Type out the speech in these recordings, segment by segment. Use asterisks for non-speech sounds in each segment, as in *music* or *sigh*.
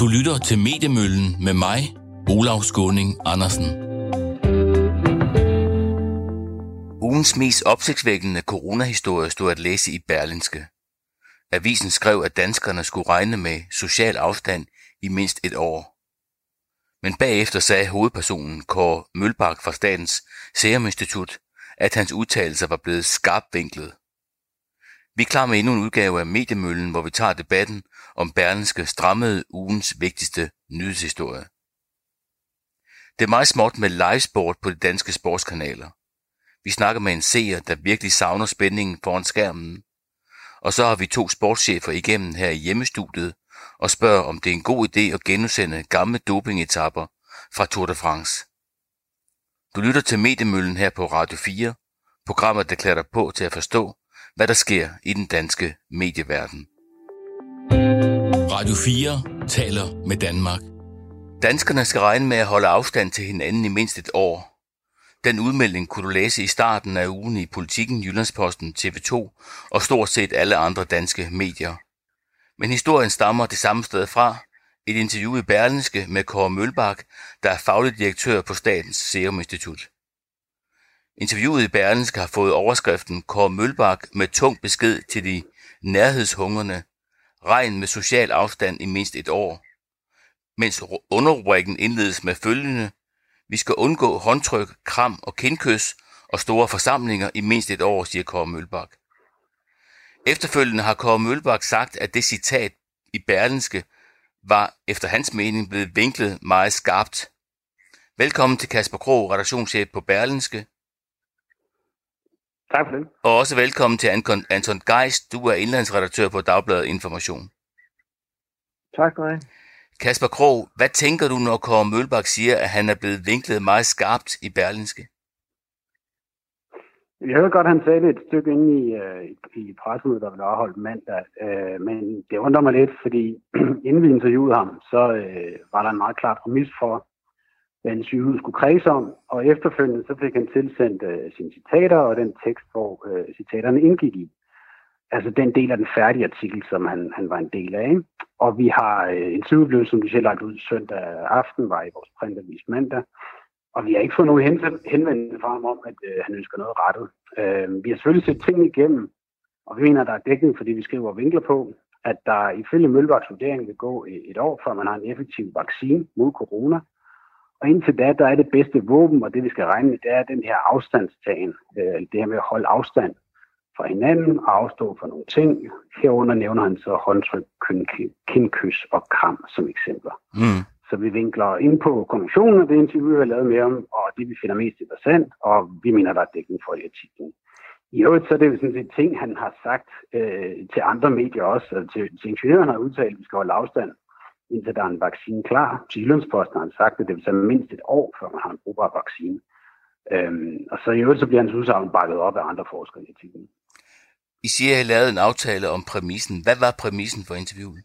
Du lytter til Mediemøllen med mig, Olav Skåning Andersen. Ugens mest opsigtsvækkende coronahistorie stod at læse i Berlinske. Avisen skrev, at danskerne skulle regne med social afstand i mindst et år. Men bagefter sagde hovedpersonen Kåre Mølbak fra Statens Serum Institut, at hans udtalelser var blevet skarpvinklet. Vi er klar med endnu en udgave af Mediemøllen, hvor vi tager debatten om Berlinske strammede ugens vigtigste nyhedshistorie. Det er meget småt med livesport på de danske sportskanaler. Vi snakker med en seer, der virkelig savner spændingen foran skærmen. Og så har vi to sportschefer igennem her i hjemmestudiet og spørger, om det er en god idé at genudsende gamle dopingetapper fra Tour de France. Du lytter til Mediemøllen her på Radio 4, programmet der klæder dig på til at forstå, hvad der sker i den danske medieverden. Radio 4 taler med Danmark. Danskerne skal regne med at holde afstand til hinanden i mindst et år. Den udmelding kunne du læse i starten af ugen i Politiken, Jyllandsposten, TV2 og stort set alle andre danske medier. Men historien stammer det samme sted fra. Et interview i Berlinske med Kåre Mølbak, der er faglig direktør på Statens Serum Institut. Interviewet i Berlinske har fået overskriften Kåre Mølbak med tung besked til de nærhedshungerne. Regn med social afstand i mindst et år. Mens underrubrikken indledes med følgende. Vi skal undgå håndtryk, kram og kindkys og store forsamlinger i mindst et år, siger Kåre Mølbak. Efterfølgende har Kåre Mølbak sagt, at det citat i Berlinske var efter hans mening blevet vinklet meget skarpt. Velkommen til Kasper Krog, redaktionschef på Berlinske. Tak for det. Og også velkommen til Anton Geist. Du er indlandsredaktør på Dagbladet Information. Tak skal du have. Kasper Krog, hvad tænker du, når Kåre Mølbak siger, at han er blevet vinklet meget skarpt i Berlinske? Jeg hørte godt, han sagde det et stykke inde i, uh, i pressemødet, der blev afholdt mandag. Uh, men det undrer mig lidt, fordi *clears throat* inden vi interviewede ham, så uh, var der en meget klar præmis for, hvad en sygehus skulle kredse om. Og efterfølgende så fik han tilsendt øh, sine citater og den tekst, hvor øh, citaterne indgik i. Altså den del af den færdige artikel, som han, han var en del af. Ikke? Og vi har øh, uh, interviewet, som vi selv lagt ud søndag aften, var i vores printavis mandag. Og vi har ikke fået nogen henvendelse fra ham om, at øh, han ønsker noget rettet. Øh, vi har selvfølgelig set ting igennem, og vi mener, at der er dækning, fordi vi skriver vinkler på, at der ifølge Mølbaks vurdering vil gå øh, et år, før man har en effektiv vaccine mod corona. Og indtil da, der er det bedste våben, og det vi skal regne med, det er den her afstandstagen. Øh, det her med at holde afstand fra hinanden og afstå fra nogle ting. Herunder nævner han så håndtryk, kindkys og kram som eksempler. Mm. Så vi vinkler ind på kommissionen og det interview, vi har lavet med ham, og det, vi finder mest interessant, og vi mener, der er dækning for i artiklen. I øvrigt så er det jo sådan set ting, han har sagt øh, til andre medier også, altså til, til ingeniøren har udtalt, at vi skal holde afstand, indtil der er en vaccine klar. Til Jyllandsposten har han sagt, at det vil tage mindst et år, før man har en brugbar vaccine. Øhm, og så i øvrigt så bliver hans udsagn bakket op af andre forskere i artiklen. I siger, at I lavede en aftale om præmissen. Hvad var præmissen for interviewet?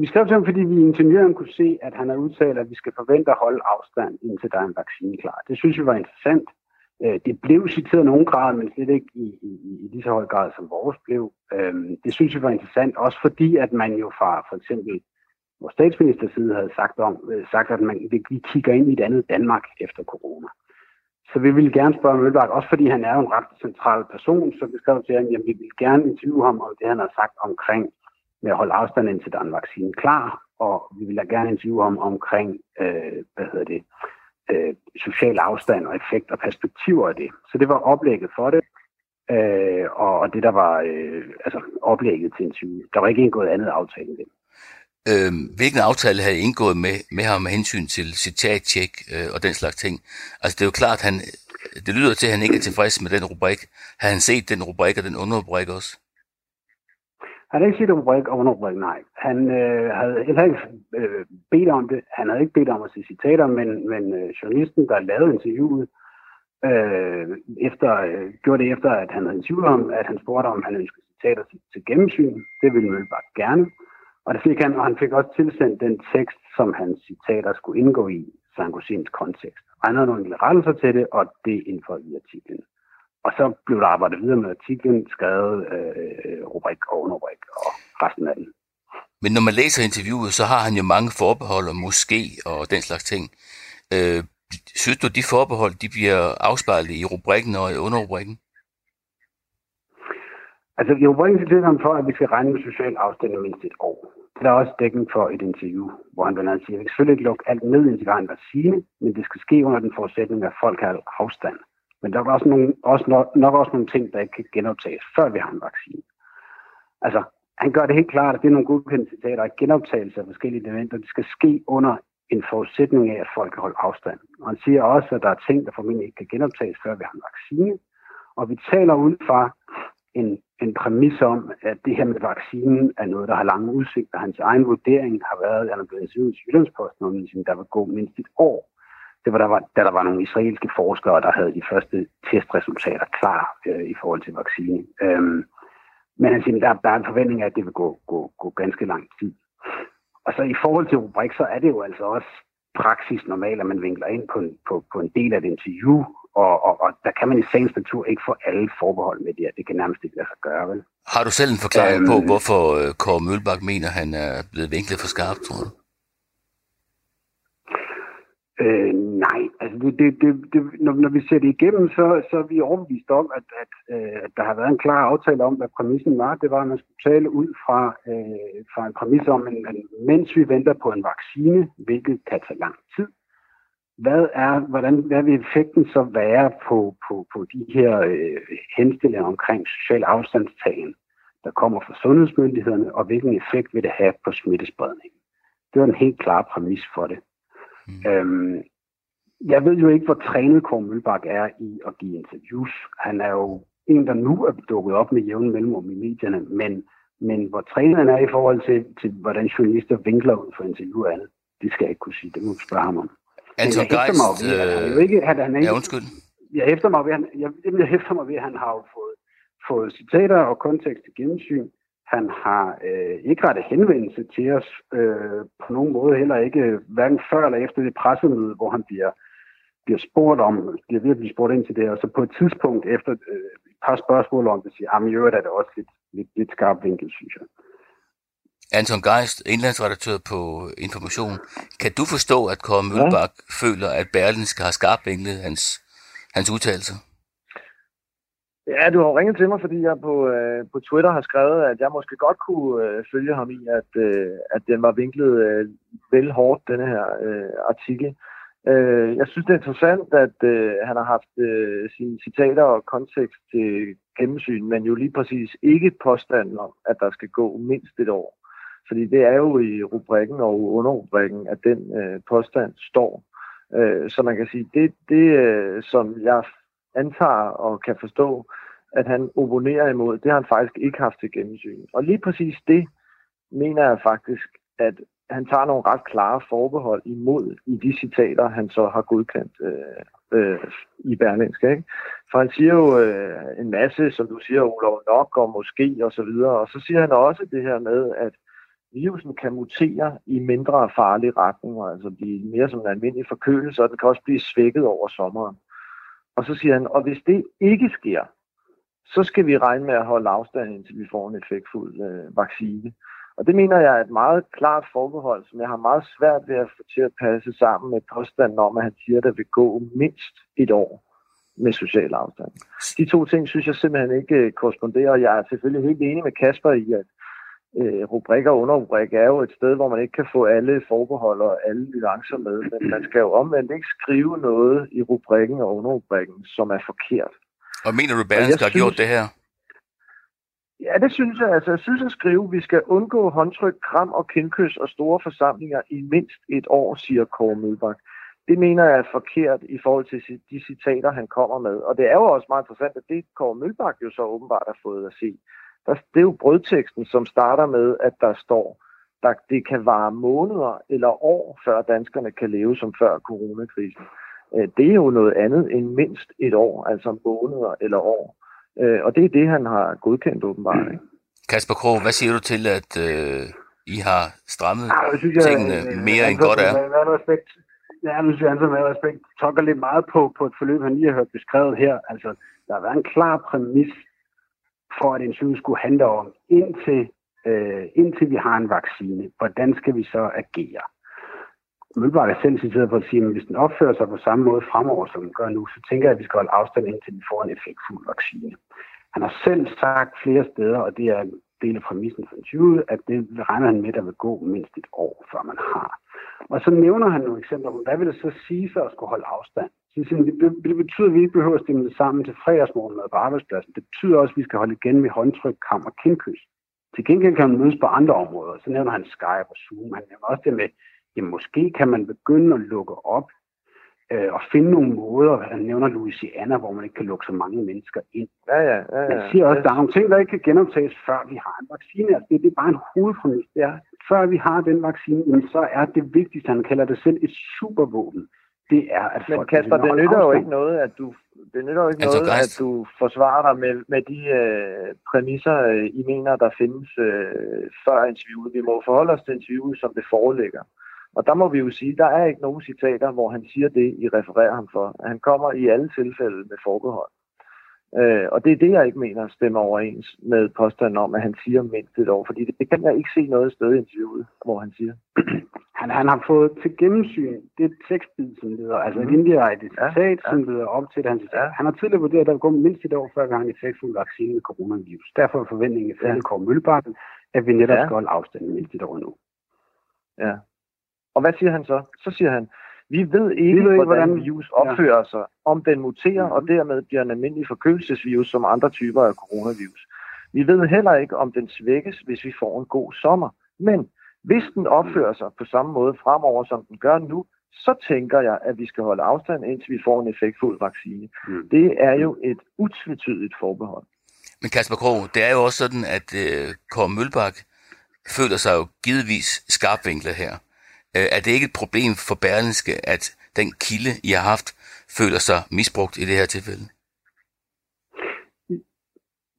Vi skrev til ham, fordi vi i ingeniøren kunne se, at han har udtalt, at vi skal forvente at holde afstand, indtil der er en vaccine klar. Det synes vi var interessant. Øh, det blev citeret nogen grad, men slet ikke i, i, i lige så høj grad som vores blev. Øhm, det synes jeg var interessant, også fordi at man jo fra for eksempel vores statsminister side havde sagt, om, øh, sagt at man, vi kigger ind i et andet Danmark efter corona. Så vi ville gerne spørge Mølbak, også fordi han er jo en ret central person, så vi skrev til ham, at vi vil gerne interviewe ham om det, han har sagt omkring med at holde afstand indtil der er en vaccine klar, og vi vil gerne interviewe ham omkring, øh, hvad hedder det, øh, social afstand og effekt og perspektiver af det. Så det var oplægget for det, øh, og, og det der var øh, altså oplægget til interview. Der var ikke indgået andet aftale end det. Øh, hvilken aftale havde I indgået med, med ham med hensyn til citattjek øh, og den slags ting? Altså det er jo klart, han, det lyder til, at han ikke er tilfreds med den rubrik. Har han set den rubrik og den underrubrik også? Han havde ikke set rubrik og underrubrik, nej. Han øh, havde heller ikke øh, bedt om det. Han havde ikke bedt om at se citater, men, men øh, journalisten, der lavede interviewet, øh, efter, øh, gjorde det efter, at han havde interviewet om, at han spurgte, om han ønskede citater til, til gennemsyn. Det ville Mølbak gerne. Og det fik han, og han fik også tilsendt den tekst, som hans citater skulle indgå i, så han kunne se kontekst. Og han havde nogle rettelser til det, og det indførte i artiklen. Og så blev der arbejdet videre med artiklen, skrevet øh, rubrik og underrubrik og resten af den. Men når man læser interviewet, så har han jo mange forbehold og måske og den slags ting. Øh, synes du, de forbehold de bliver afspejlet i rubrikken og i underrubrikken? Altså, i rubrikken siger han for, at vi skal regne med social afstand mindst et år. Det er også dækning for et interview, hvor han blandt andet siger, at vi skal selvfølgelig ikke lukke alt ned, indtil vi har en vaccine, men det skal ske under den forudsætning, at folk har afstand. Men der er også, nogle, også nok, nok også nogle ting, der ikke kan genoptages, før vi har en vaccine. Altså, han gør det helt klart, at det er nogle godkendte citater, og genoptagelse af forskellige elementer, det skal ske under en forudsætning af, at folk kan holde afstand. Og han siger også, at der er ting, der formentlig ikke kan genoptages, før vi har en vaccine. Og vi taler ud fra en, en præmis om, at det her med vaccinen er noget, der har lange udsigter. Hans egen vurdering har været, at han er blevet interviewet i Jyllandsposten, og der vil gå mindst et år. Det var, der var, da der var nogle israelske forskere, der havde de første testresultater klar øh, i forhold til vaccine. Øhm, men han siger, der, der er en forventning af, at det vil gå, gå, gå ganske lang tid. Og så i forhold til rubrik, så er det jo altså også praksis normalt, at man vinkler ind på en, på, på en del af et interview, og, og, og der kan man i sagens natur ikke få alle forbehold med det, det kan nærmest ikke lade sig gøre, vel? Har du selv en forklaring øhm, på, hvorfor øh, Kåre Mølbak mener, at han er blevet vinklet for skarpt, tror du? Øh, nej, altså det, det, det, det, når, når vi ser det igennem, så, så er vi overbevist om, at, at, øh, at der har været en klar aftale om, hvad præmissen var. Det var, at man skulle tale ud fra, øh, fra en præmis om, at, at mens vi venter på en vaccine, hvilket kan tage lang tid, hvad er, hvordan, hvad vil effekten så være på, på, på de her øh, henstillinger omkring social afstandstagen, der kommer fra sundhedsmyndighederne, og hvilken effekt vil det have på smittespredningen? Det var en helt klar præmis for det. Mm. Øhm, jeg ved jo ikke, hvor trænet Kåre Mølbak er i at give interviews. Han er jo en, der nu er dukket op med jævn mellemrum i medierne, men, men hvor trænet han er i forhold til, til hvordan journalister vinkler ud for interview og andet, det skal jeg ikke kunne sige. Det må du spørge ham om. Anton Geist, øh... ikke, at han ikke, ja, undskyld. Jeg hæfter mig ved, han, jeg, jeg hæfter mig ved, at han har jo fået, fået citater og kontekst til gennemsyn. Han har øh, ikke rettet henvendelse til os øh, på nogen måde, heller ikke hverken før eller efter det pressemøde, hvor han bliver, bliver spurgt om, bliver blive spurgt ind til det, og så på et tidspunkt efter øh, et par spørgsmål om det, siger, at i øvrigt er det også lidt, lidt, lidt skarp vinkel, synes jeg. Anton Geist, indlandsredaktør på Information. Kan du forstå, at Kåre Mølbak ja. føler, at Berlinske har skarpt vinklet hans, hans udtalelser? Ja, du har ringet til mig, fordi jeg på, øh, på Twitter har skrevet, at jeg måske godt kunne øh, følge ham i, at, øh, at den var vinklet øh, vel hårdt, denne her øh, artikel. Øh, jeg synes, det er interessant, at øh, han har haft øh, sine citater og kontekst til gennemsyn, men jo lige præcis ikke påstanden om, at der skal gå mindst et år. Fordi det er jo i rubrikken og underrubrikken, at den øh, påstand står. Øh, så man kan sige, det, det øh, som jeg antager og kan forstå, at han oponerer imod, det har han faktisk ikke haft til gennemsyn. Og lige præcis det mener jeg faktisk, at han tager nogle ret klare forbehold imod i de citater, han så har godkendt øh, øh, i Berlingske. Ikke? For han siger jo øh, en masse, som du siger, Olof nok og måske og så videre. Og så siger han også det her med, at virusen kan mutere i mindre farlige retninger, altså blive mere som en almindelig forkølelse, og den kan også blive svækket over sommeren. Og så siger han, og hvis det ikke sker, så skal vi regne med at holde afstand, indtil vi får en effektfuld øh, vaccine. Og det mener jeg er et meget klart forbehold, som jeg har meget svært ved at få til at passe sammen med påstanden om, at han siger, at der vil gå mindst et år med social afstand. De to ting synes jeg simpelthen ikke øh, korresponderer, jeg er selvfølgelig helt enig med Kasper i, at øh, rubrikker og underrubrik er jo et sted, hvor man ikke kan få alle forbehold og alle nuancer med, men man skal jo omvendt ikke skrive noget i rubrikken og underrubrikken, som er forkert. Og mener du, Berlingske har gjort det her? Ja, det synes jeg. Altså, jeg synes at skrive, at vi skal undgå håndtryk, kram og kindkys og store forsamlinger i mindst et år, siger Kåre Mølbak. Det mener jeg er forkert i forhold til de citater, han kommer med. Og det er jo også meget interessant, at det Kåre Mølbak jo så åbenbart har fået at se der, det er jo brødteksten, som starter med, at der står, at det kan vare måneder eller år, før danskerne kan leve som før coronakrisen. Øh, det er jo noget andet end mindst et år, altså måneder eller år. Øh, og det er det, han har godkendt åbenbart. Ikke? Kasper Krog, hvad siger du til, at øh, I har strammet ja, synes, jeg, tingene mere end godt er? Med respekt, ja, nu synes jeg, med respekt, tokker lidt meget på, på et forløb, han lige har hørt beskrevet her. Altså, der har været en klar præmis for, at interviewet skulle handle om, indtil øh, indtil vi har en vaccine, hvordan skal vi så agere? Umiddelbart er selv citeret for at sige, at hvis den opfører sig på samme måde fremover, som den gør nu, så tænker jeg, at vi skal holde afstand indtil vi får en effektfuld vaccine. Han har selv sagt flere steder, og det er en del af præmissen for interviewet, at det regner han med, at der vil gå mindst et år, før man har. Og så nævner han nogle eksempler på, hvad vil det så sige for at skulle holde afstand? Så det betyder, at vi ikke behøver at stemme sammen til fredagsmorgen på arbejdspladsen. Det betyder også, at vi skal holde igen med håndtryk, kam og kindkys. Til gengæld kan man mødes på andre områder. Så nævner han Skype og Zoom. Han nævner også det med, at måske kan man begynde at lukke op øh, og finde nogle måder. Han nævner Louisiana, hvor man ikke kan lukke så mange mennesker ind. Ja, ja, ja, ja. Han siger også, at der er nogle ting, der ikke kan genoptages, før vi har en vaccine. Altså, det, det er bare en hovedpræmis. Det er, før vi har den vaccine, jamen, så er det vigtigste, han kalder det selv, et supervåben. Det er, at Men Kasper, det nytter jo ikke noget, at du det nytter jo ikke altså, noget, at du forsvarer dig med, med de øh, præmisser, øh, I mener, der findes øh, før interviewet. Vi må forholde os til interviewet, som det foreligger. Og der må vi jo sige, der er ikke nogen citater, hvor han siger det, I refererer ham for. Han kommer i alle tilfælde med forbehold. Øh, og det er det, jeg ikke mener stemmer overens med påstanden om, at han siger mindst et år. Fordi det, det kan jeg ikke se noget sted i interviewet, hvor han siger. *clears throat* han, han har fået til gennemsyn det tekstbid, som leder, altså mm. et indirekte citat, ja, ja. som leder op til det, han siger. Ja. Han har tidligere vurderet, at der vil gå mindst et år, før har en effektfuld vaccine med coronavirus. Derfor er forventningen i ja. Kåre Møllebakken, at vi netop ja. skal holde afstanden mindst et år nu. Ja. Og hvad siger han så? Så siger han, vi ved ikke, vi ved ikke hvordan, hvordan virus opfører ja. sig, om den muterer mm-hmm. og dermed bliver en almindelig forkølelsesvirus som andre typer af coronavirus. Vi ved heller ikke, om den svækkes, hvis vi får en god sommer. Men hvis den opfører sig på samme måde fremover, som den gør nu, så tænker jeg, at vi skal holde afstand, indtil vi får en effektfuld vaccine. Mm. Det er jo et utvetydigt forbehold. Men Kasper Krog, det er jo også sådan, at uh, Kåre Mølbak føler sig jo givetvis skarpvinklet her. Øh, er det ikke et problem for Berlinske, at den kilde, I har haft, føler sig misbrugt i det her tilfælde?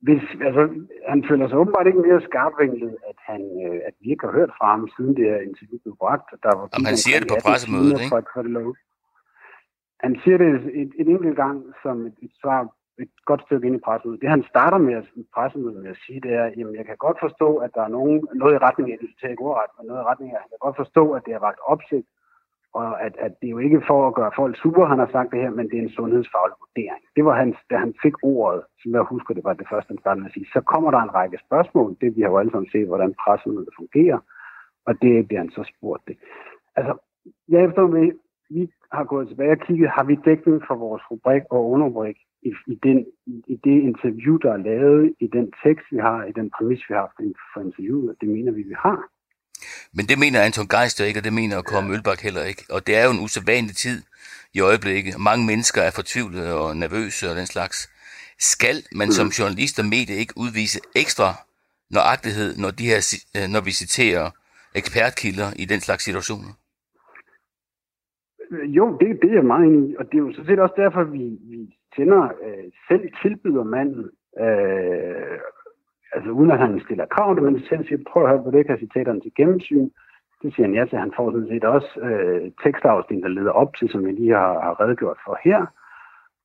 Hvis, altså, han føler sig åbenbart ikke mere skarpvinklet, at, han, øh, at vi ikke har hørt fra ham, siden det her interview blev bragt. Der var Jamen, han siger det på pressemødet, ikke? Han siger det et, et enkelt gang som et, et svar et godt stykke ind i pressemødet. Det han starter med at pressemødet med at sige, det er, jamen jeg kan godt forstå, at der er nogen, noget i retning af, det tager ikke ordret, men noget i retning af, jeg kan godt forstå, at det har vagt opsigt, og at, at det er jo ikke for at gøre folk super, han har sagt det her, men det er en sundhedsfaglig vurdering. Det var hans, da han fik ordet, som jeg husker, det var det første, han startede med at sige, så kommer der en række spørgsmål, det vi har jo alle sammen set, hvordan pressemødet fungerer, og det bliver han så spurgt det. Altså, jeg efter med, vi har gået tilbage og kigget, har vi dækning for vores rubrik og underrubrik i, i, den, i det interview, der er lavet, i den tekst, vi har, i den præmis, vi har for interviewet, det mener vi, vi har. Men det mener Anton Geister ikke, og det mener Kåre Mølbak heller ikke. Og det er jo en usædvanlig tid i øjeblikket. Mange mennesker er fortvivlede og nervøse og den slags. Skal man som journalist og medie ikke udvise ekstra nøjagtighed, når, de her, øh, når vi citerer ekspertkilder i den slags situationer? Jo, det, det er meget enig og det er jo så set også derfor, vi, vi sender øh, selv tilbyder manden, øh, altså uden at han stiller krav, men selv siger, prøv at høre på det, kan citaterne til gennemsyn. Det siger han ja til. Han får sådan set også øh, tekstafsnit, der leder op til, som jeg lige har, har redegjort for her.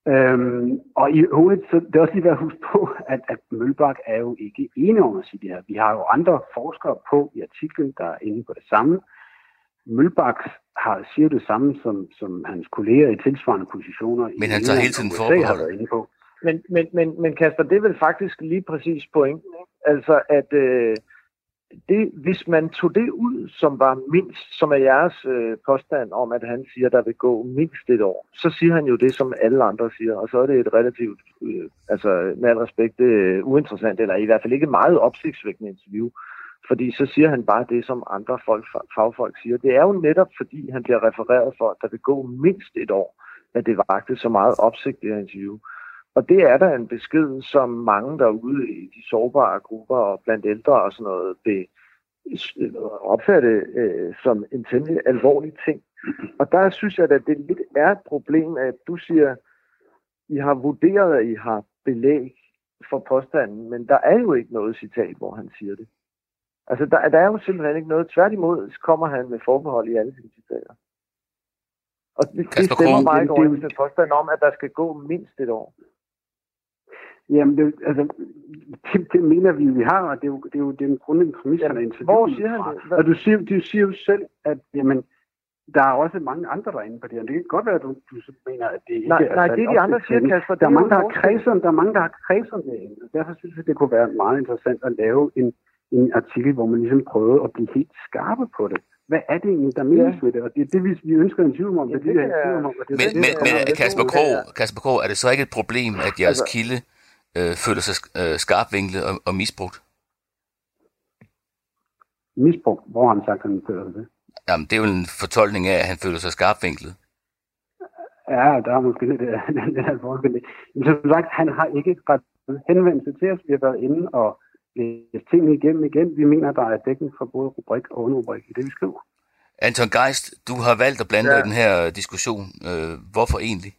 Øhm, og i hovedet, så det er også lige værd at huske på, at, at Mølbak er jo ikke enig om at sige det her. Vi har jo andre forskere på i artiklen, der er inde på det samme. Mølbak har, siger det samme som, som hans kolleger i tilsvarende positioner. Men han tager hele tiden forbehold. Inde på. Men, men, men, men Kasper, det er vel faktisk lige præcis pointen. Ikke? Altså, at øh, det, hvis man tog det ud, som var mindst, som er jeres øh, påstand om, at han siger, at der vil gå mindst et år, så siger han jo det, som alle andre siger, og så er det et relativt, øh, altså med al respekt, øh, uinteressant, eller i hvert fald ikke meget opsigtsvækkende interview. Fordi så siger han bare det, som andre folk, fagfolk siger. Det er jo netop, fordi han bliver refereret for, at der vil gå mindst et år, at det vagte så meget opsigt, i interview. Og det er der en besked, som mange derude i de sårbare grupper og blandt ældre og sådan noget vil opfatte øh, som en temmelig alvorlig ting. Og der synes jeg, at det lidt er et problem, at du siger, I har vurderet, at I har belæg for påstanden, men der er jo ikke noget citat, hvor han siger det. Altså, der, der er jo simpelthen ikke noget. Tværtimod kommer han med forbehold i alle sine citater. Og det, det stemmer bare ikke overens med påstanden om, at der skal gå mindst et år. Jamen, det, altså, det, det mener vi, vi har, og det er jo, det er jo den grundlæggende præmis, han er interviewet Hvor siger han det? Og du siger, du siger jo selv, at jamen, der er også mange andre, der er inde på det, og det kan godt være, at du, du mener, at det ikke Nej, er nej, det op de andre siger. Kasper, Der er er mange, der har kredset, der er mange, der har det, og derfor synes jeg, det kunne være meget interessant at lave en, en artikel, hvor man ligesom prøvede at blive helt skarpe på det. Hvad er det egentlig, der menes Ja. med det? Og det er det, vi, vi ønsker en tvivl om. Det er Jamen, det, det om. Det er Men, det, men, men Kasper det Krog, er- Kasper Krog, er det så ikke et problem, at jeres Altså- kilde øh, føler sig øh, skarpvinklet og, og misbrugt? misbrug. Hvor har han sagt, at han føler sig det? Jamen, det er jo en fortolkning af, at han føler sig skarpvinklet. Ja, der er måske lidt, *laughs* lidt forskel. Men som sagt, han har ikke ret henvendelse til os. Vi har været inde og tingene igennem igen. Vi mener, der er dækning for både rubrik og underrubrik i det, vi skriver. Anton Geist, du har valgt at blande dig Ja. i den her diskussion. Øh, hvorfor egentlig?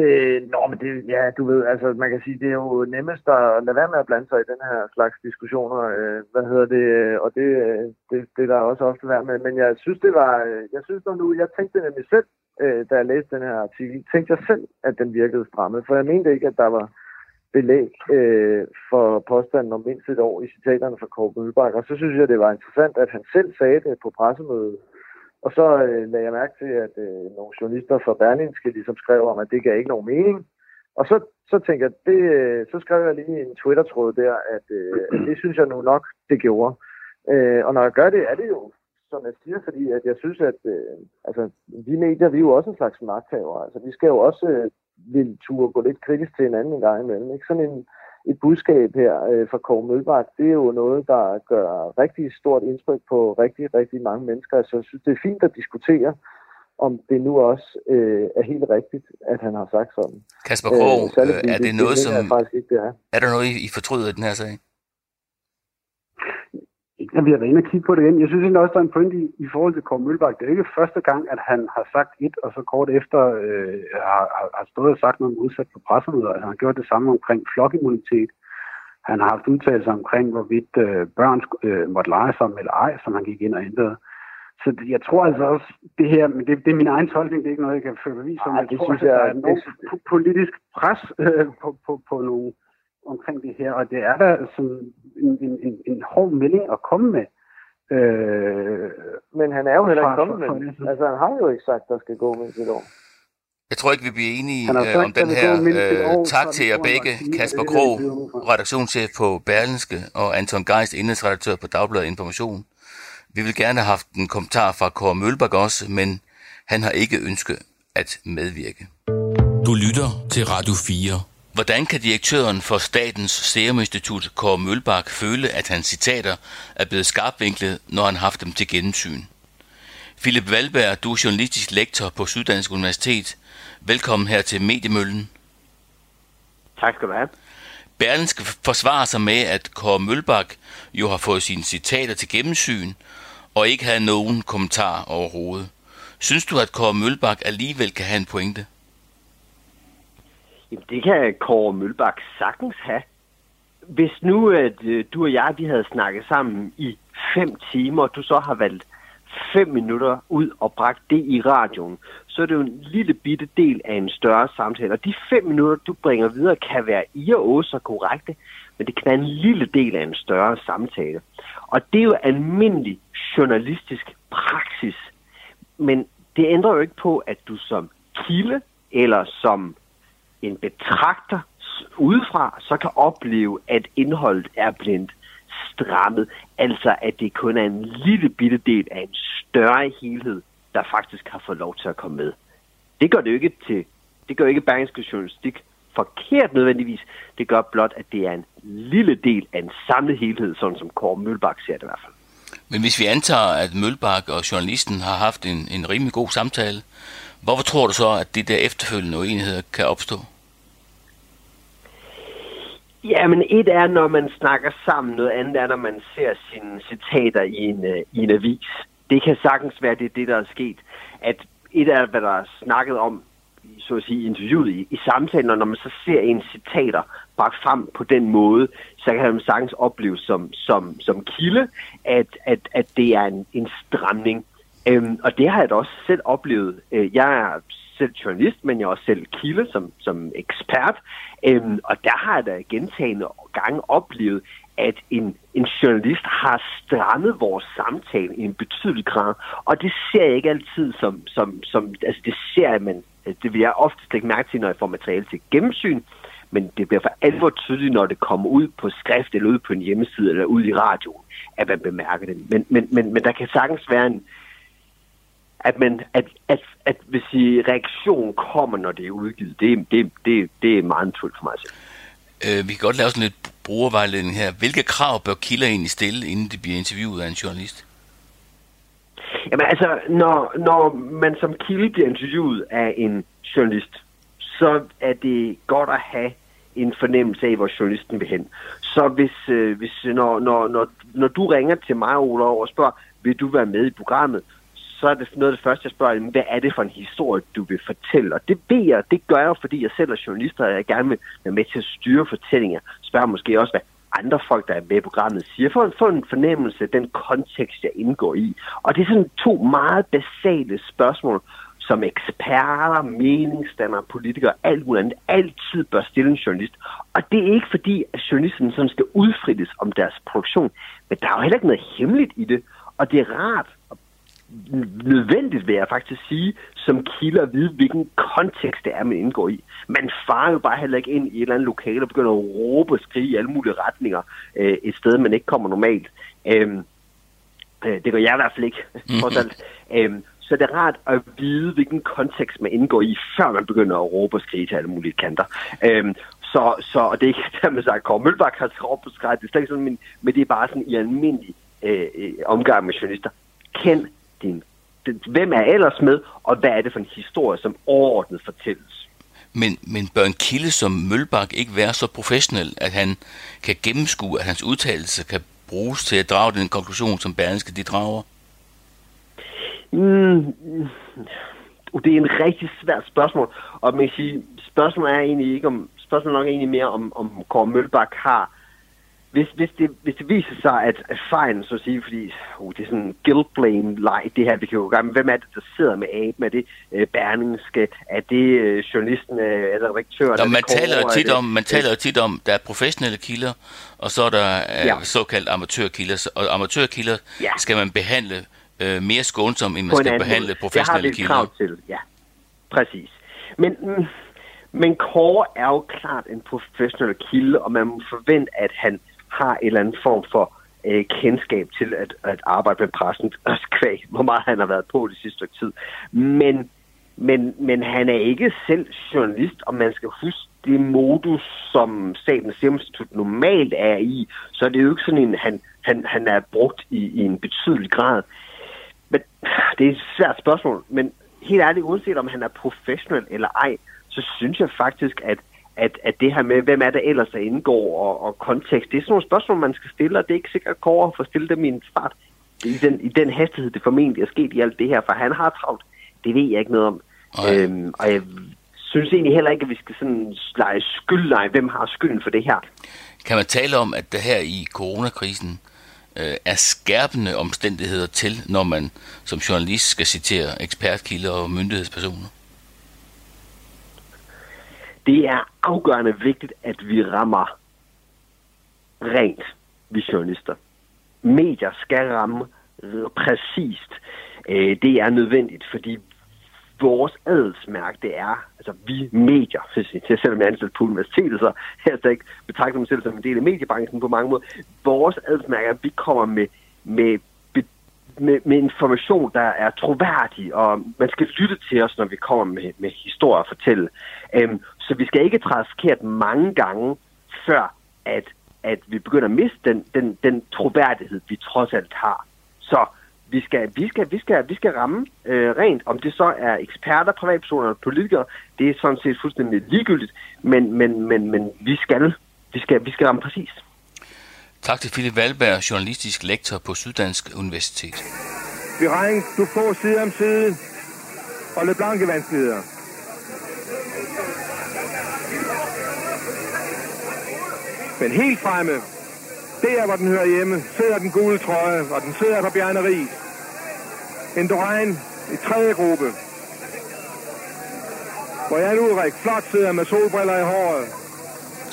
Øh, nå, men det, ja, du ved, altså man kan sige, det er jo nemmest at lade være med at blande sig i den her slags diskussioner. Øh, hvad hedder det? øh, Og det, øh, det, det er der også ofte værd med. Men jeg synes, det var, jeg synes dog nu, jeg tænkte nemlig selv, øh, da jeg læste den her artikel, tænkte jeg selv, at den virkede strammet. For jeg mente ikke, at der var belæg øh, for påstanden om mindst et år i citaterne fra Kåre Mølbak. Og så synes jeg, det var interessant, at han selv sagde det på pressemødet. Og så øh, lagde jeg mærke til, at øh, nogle journalister fra Berlinske ligesom skrev om, at det gav ikke nogen mening. Og så, så tænker jeg, det, øh, så skrev jeg lige en Twitter-tråd der, at, øh, at det synes jeg nu nok, det gjorde. Øh, og når jeg gør det, er det jo, som jeg siger, fordi at jeg synes, at øh, altså, vi medier, vi er jo også en slags magthaver. Altså, vi skal jo også øh, vil turde gå lidt kritisk til hinanden en gang imellem. Ikke? Sådan en, et budskab her øh, fra Kåre Mølbak, det er jo noget, der gør rigtig stort indtryk på rigtig, rigtig mange mennesker. Så jeg synes, det er fint at diskutere, om det nu også øh, er helt rigtigt, at han har sagt sådan. Kasper Krog, øh, fordi er det noget, det, som... jeg faktisk ikke, det er. Er der noget, I I fortryder i den her sag? Ja, vi har været inde og kigge på det igen. Jeg synes egentlig også, der er en pointe i, i forhold til Kåre Mølbak. Det er ikke første gang, at han har sagt et, og så kort efter øh, har, har, stået og sagt noget modsat på pressemøder. Han har gjort det samme omkring flokimmunitet. Han har haft udtalelser omkring, hvorvidt øh, børn øh, måtte lege sammen eller ej, som han gik ind og ændrede. Så det, jeg tror altså også, det her, men det, det er min egen tolkning, det er ikke noget, jeg kan føre bevis om, Ej, men det tror synes jeg, jeg, der er po- politisk pres øh, på, på, på nogle omkring det her, og det er der som en, en, en, en hård melding at komme med. Øh, Men han er jo heller ikke kommet med den. Altså, han har jo ikke sagt, der skal gå mindst et år. Jeg tror ikke, vi bliver enige øh, sagt, om den her. Øh, tak til jer begge. er Kasper Krog, er det, redaktionschef på Berlinske, og Anton Geist, indrigsredaktør på Dagbladet Information. Vi vil gerne have haft en kommentar fra Kåre Mølbak også, men han har ikke ønsket at medvirke. Du lytter til Radio 4. Hvordan kan direktøren for Statens Serum Institut, Kåre Mølbak, føle, at hans citater er blevet skarpvinklet, når han har haft dem til gennemsyn? Philip Valberg, du er journalistisk lektor på Syddansk Universitet. Velkommen her til Mediemøllen. Tak skal du have. Berlinske forsvarer sig med, at Kåre Mølbak jo har fået sine citater til gennemsyn, og ikke havde nogen kommentar overhovedet. Synes du, at Kåre Mølbak alligevel kan have en pointe? Jamen, det kan Kåre Mølbak sagtens have. Hvis nu at øh, du og jeg vi havde snakket sammen i fem timer, og du så har valgt fem minutter ud og bragt det i radioen, så er det jo en lille bitte del af en større samtale. Og de fem minutter, du bringer videre, kan være i og å så korrekte, men det kan være en lille del af en større samtale. Og det er jo almindelig journalistisk praksis. Men det ændrer jo ikke på, at du som kilde eller som en betragter udefra, så kan opleve, at indholdet er blindt strammet. Altså, at det kun er en lille bitte del af en større helhed, der faktisk har fået lov til at komme med. Det gør det jo ikke til, det gør ikke Bergenske Journalistik forkert nødvendigvis. Det gør blot, at det er en lille del af en samlet helhed, sådan som Kåre Mølbak ser det i hvert fald. Men hvis vi antager, at Mølbak og journalisten har haft en, en rimelig god samtale, hvorfor tror du så, at de der efterfølgende uenigheder kan opstå? Ja, men et er, når man snakker sammen, noget andet er, når man ser sine citater i en, øh, i en avis. Det kan sagtens være, det er det, der er sket. At et er, hvad der er snakket om, så at sige, i interviewet i, i samtalen, og når man så ser en citater bragt frem på den måde, så kan man sagtens opleve som, som, som kilde, at, at, at det er en, en stramning. Øhm, og det har jeg da også selv oplevet. Øh, Jeg er selv journalist, men jeg er også selv kilde som, som ekspert. Øhm, og der har jeg da gentagende gange oplevet, at en, en journalist har strammet vores samtale i en betydelig grad. Og det ser jeg ikke altid som, som, som altså det ser jeg, men det vil jeg ofte lægge mærke til, når jeg får materiale til gennemsyn men det bliver for alvor tydeligt, når det kommer ud på skrift, eller ud på en hjemmeside, eller ud i radioen, at man bemærker det. Men, men, men, men der kan sagtens være en, at, man, at, at, at hvis I, reaktion kommer, når det er udgivet, det, det, det, det er meget naturligt for mig selv. Øh, vi kan godt lave sådan lidt brugervejledning her. Hvilke krav bør kilder egentlig stille, inden de bliver interviewet af en journalist? Jamen altså, når, når man som kilde bliver interviewet af en journalist, så er det godt at have en fornemmelse af, hvor journalisten vil hen. Så hvis, øh, hvis når, når, når, når du ringer til mig, Ola, og spørger, vil du være med i programmet, så er det noget af det første, jeg spørger, hvad er det for en historie, du vil fortælle? Og det ved jeg, det gør jeg, fordi jeg selv er journalist, og jeg gerne vil være med til at styre fortællinger. Spørger måske også, hvad andre folk, der er med i programmet, siger, for at få en fornemmelse af den kontekst, jeg indgår i. Og det er sådan to meget basale spørgsmål, som eksperter, meningsdannere, politikere, alt muligt andet, altid bør stille en journalist. Og det er ikke fordi, at journalisten sådan skal udfrittes om deres produktion, men der er jo heller ikke noget hemmeligt i det. Og det er rart, nødvendigt vil jeg faktisk sige, som kilder at vide, hvilken kontekst det er, man indgår i. Man farer jo bare heller ikke ind i et eller andet lokale og begynder at råbe og skrige i alle mulige retninger øh, et sted, man ikke kommer normalt. Øhm, øh, det gør jeg i hvert fald ikke, trods alt. Øhm, så det er rart at vide, hvilken kontekst man indgår i, før man begynder at råbe og skrige til alle mulige kanter. Øhm, så, så og det er ikke *laughs* dermed sagt, at Kåre Mølbak har råbt på skræt, det er slet ikke sådan, men, men det er bare sådan i almindelig øh, øh omgang med journalister. Kend din, hvem er ellers med, og hvad er det for en historie, som overordnet fortælles. Men, men bør en kilde som Mølbak ikke være så professionel, at han kan gennemskue, at hans udtalelse kan bruges til at drage den konklusion, som Berlingske de drager? Mm, det er en rigtig svært spørgsmål, og man kan sige, spørgsmålet er egentlig ikke om, spørgsmålet er nok egentlig mere om, om Kåre Mølbak har, hvis, hvis, det, hvis det viser sig, at, at fejlen, så at sige, fordi uh, det er sådan en guilt blame leg, det her, vi kan jo gøre, men hvem er det, der sidder med aben? Er det uh, Berlingske? Er det uh, journalisten? Uh, er det redaktøren? Nå, man, taler jo tit om, man taler jo tit om, der er professionelle kilder, og så er der uh, ja. såkaldt amatørkilder, og amatørkilder ja. skal man behandle øh, mere skånsom, end man skal behandle måde. professionelle kilder. Det har vi krav til, ja. Præcis. Men, mm, men Kåre er jo klart en professionel kilde, og man må forvente, at han har en eller anden form for øh, kendskab til at, at arbejde med pressen, *laughs* også kvæg, hvor meget han har været på det sidste stykke tid. Men, men, men han er ikke selv journalist, og man skal huske det modus, som Statens Serum Institut normalt er i, så er det jo ikke sådan en, han, han, han er brugt i, i en betydelig grad. Men *sighs* det er et svært spørgsmål, men helt ærligt, uanset om han er professionel eller ej, så synes jeg faktisk, at, at, at det her med, hvem er det ellers, der indgår, og, og kontekst, det er sådan nogle spørgsmål, man skal stille, og det er ikke sikkert, at Kåre får stillet dem i en fart i den, i den hastighed, det formentlig er sket i alt det her, for han har travlt. Det ved jeg ikke noget om. Øhm, og jeg synes egentlig heller ikke, at vi skal sådan lege skyldleje, hvem har skylden for det her. Kan man tale om, at det her i coronakrisen, øh, er skærpende omstændigheder til, når man som journalist skal citere ekspertkilder og myndighedspersoner? Det er afgørende vigtigt, at vi rammer rent, vi journalister. Medier skal ramme præcist. Øh, det er nødvendigt, fordi vores adelsmærke, det er, altså vi medier, selvom jeg er ansat på universitetet, så jeg ikke betragter mig selv som en del af mediebranchen på mange måder. Vores adelsmærke er, at vi kommer med, med, med, med information, der er troværdig, og man skal lytte til os, når vi kommer med, med historier at fortælle. Øhm, så vi skal ikke træde forkert mange gange, før at, at vi begynder at miste den, den, den troværdighed, vi trods alt har. Så vi skal, vi skal, vi skal, vi skal ramme øh, rent. Om det så er eksperter, privatpersoner eller politikere, det er sådan set fuldstændig ligegyldigt, men, men, men, men vi, skal, vi, skal, vi skal ramme præcis. Tak til Philip Valberg, journalistisk lektor på Syddansk Universitet. Vi regner, du får side om side og lidt blanke vanskeligheder. Men helt fremme, det er, hvor den hører hjemme, sidder den gule trøje, og den sidder på Bjarne Ries. En drejn i tredje gruppe. hvor Jan Ulrik flot sidder med solbriller i håret.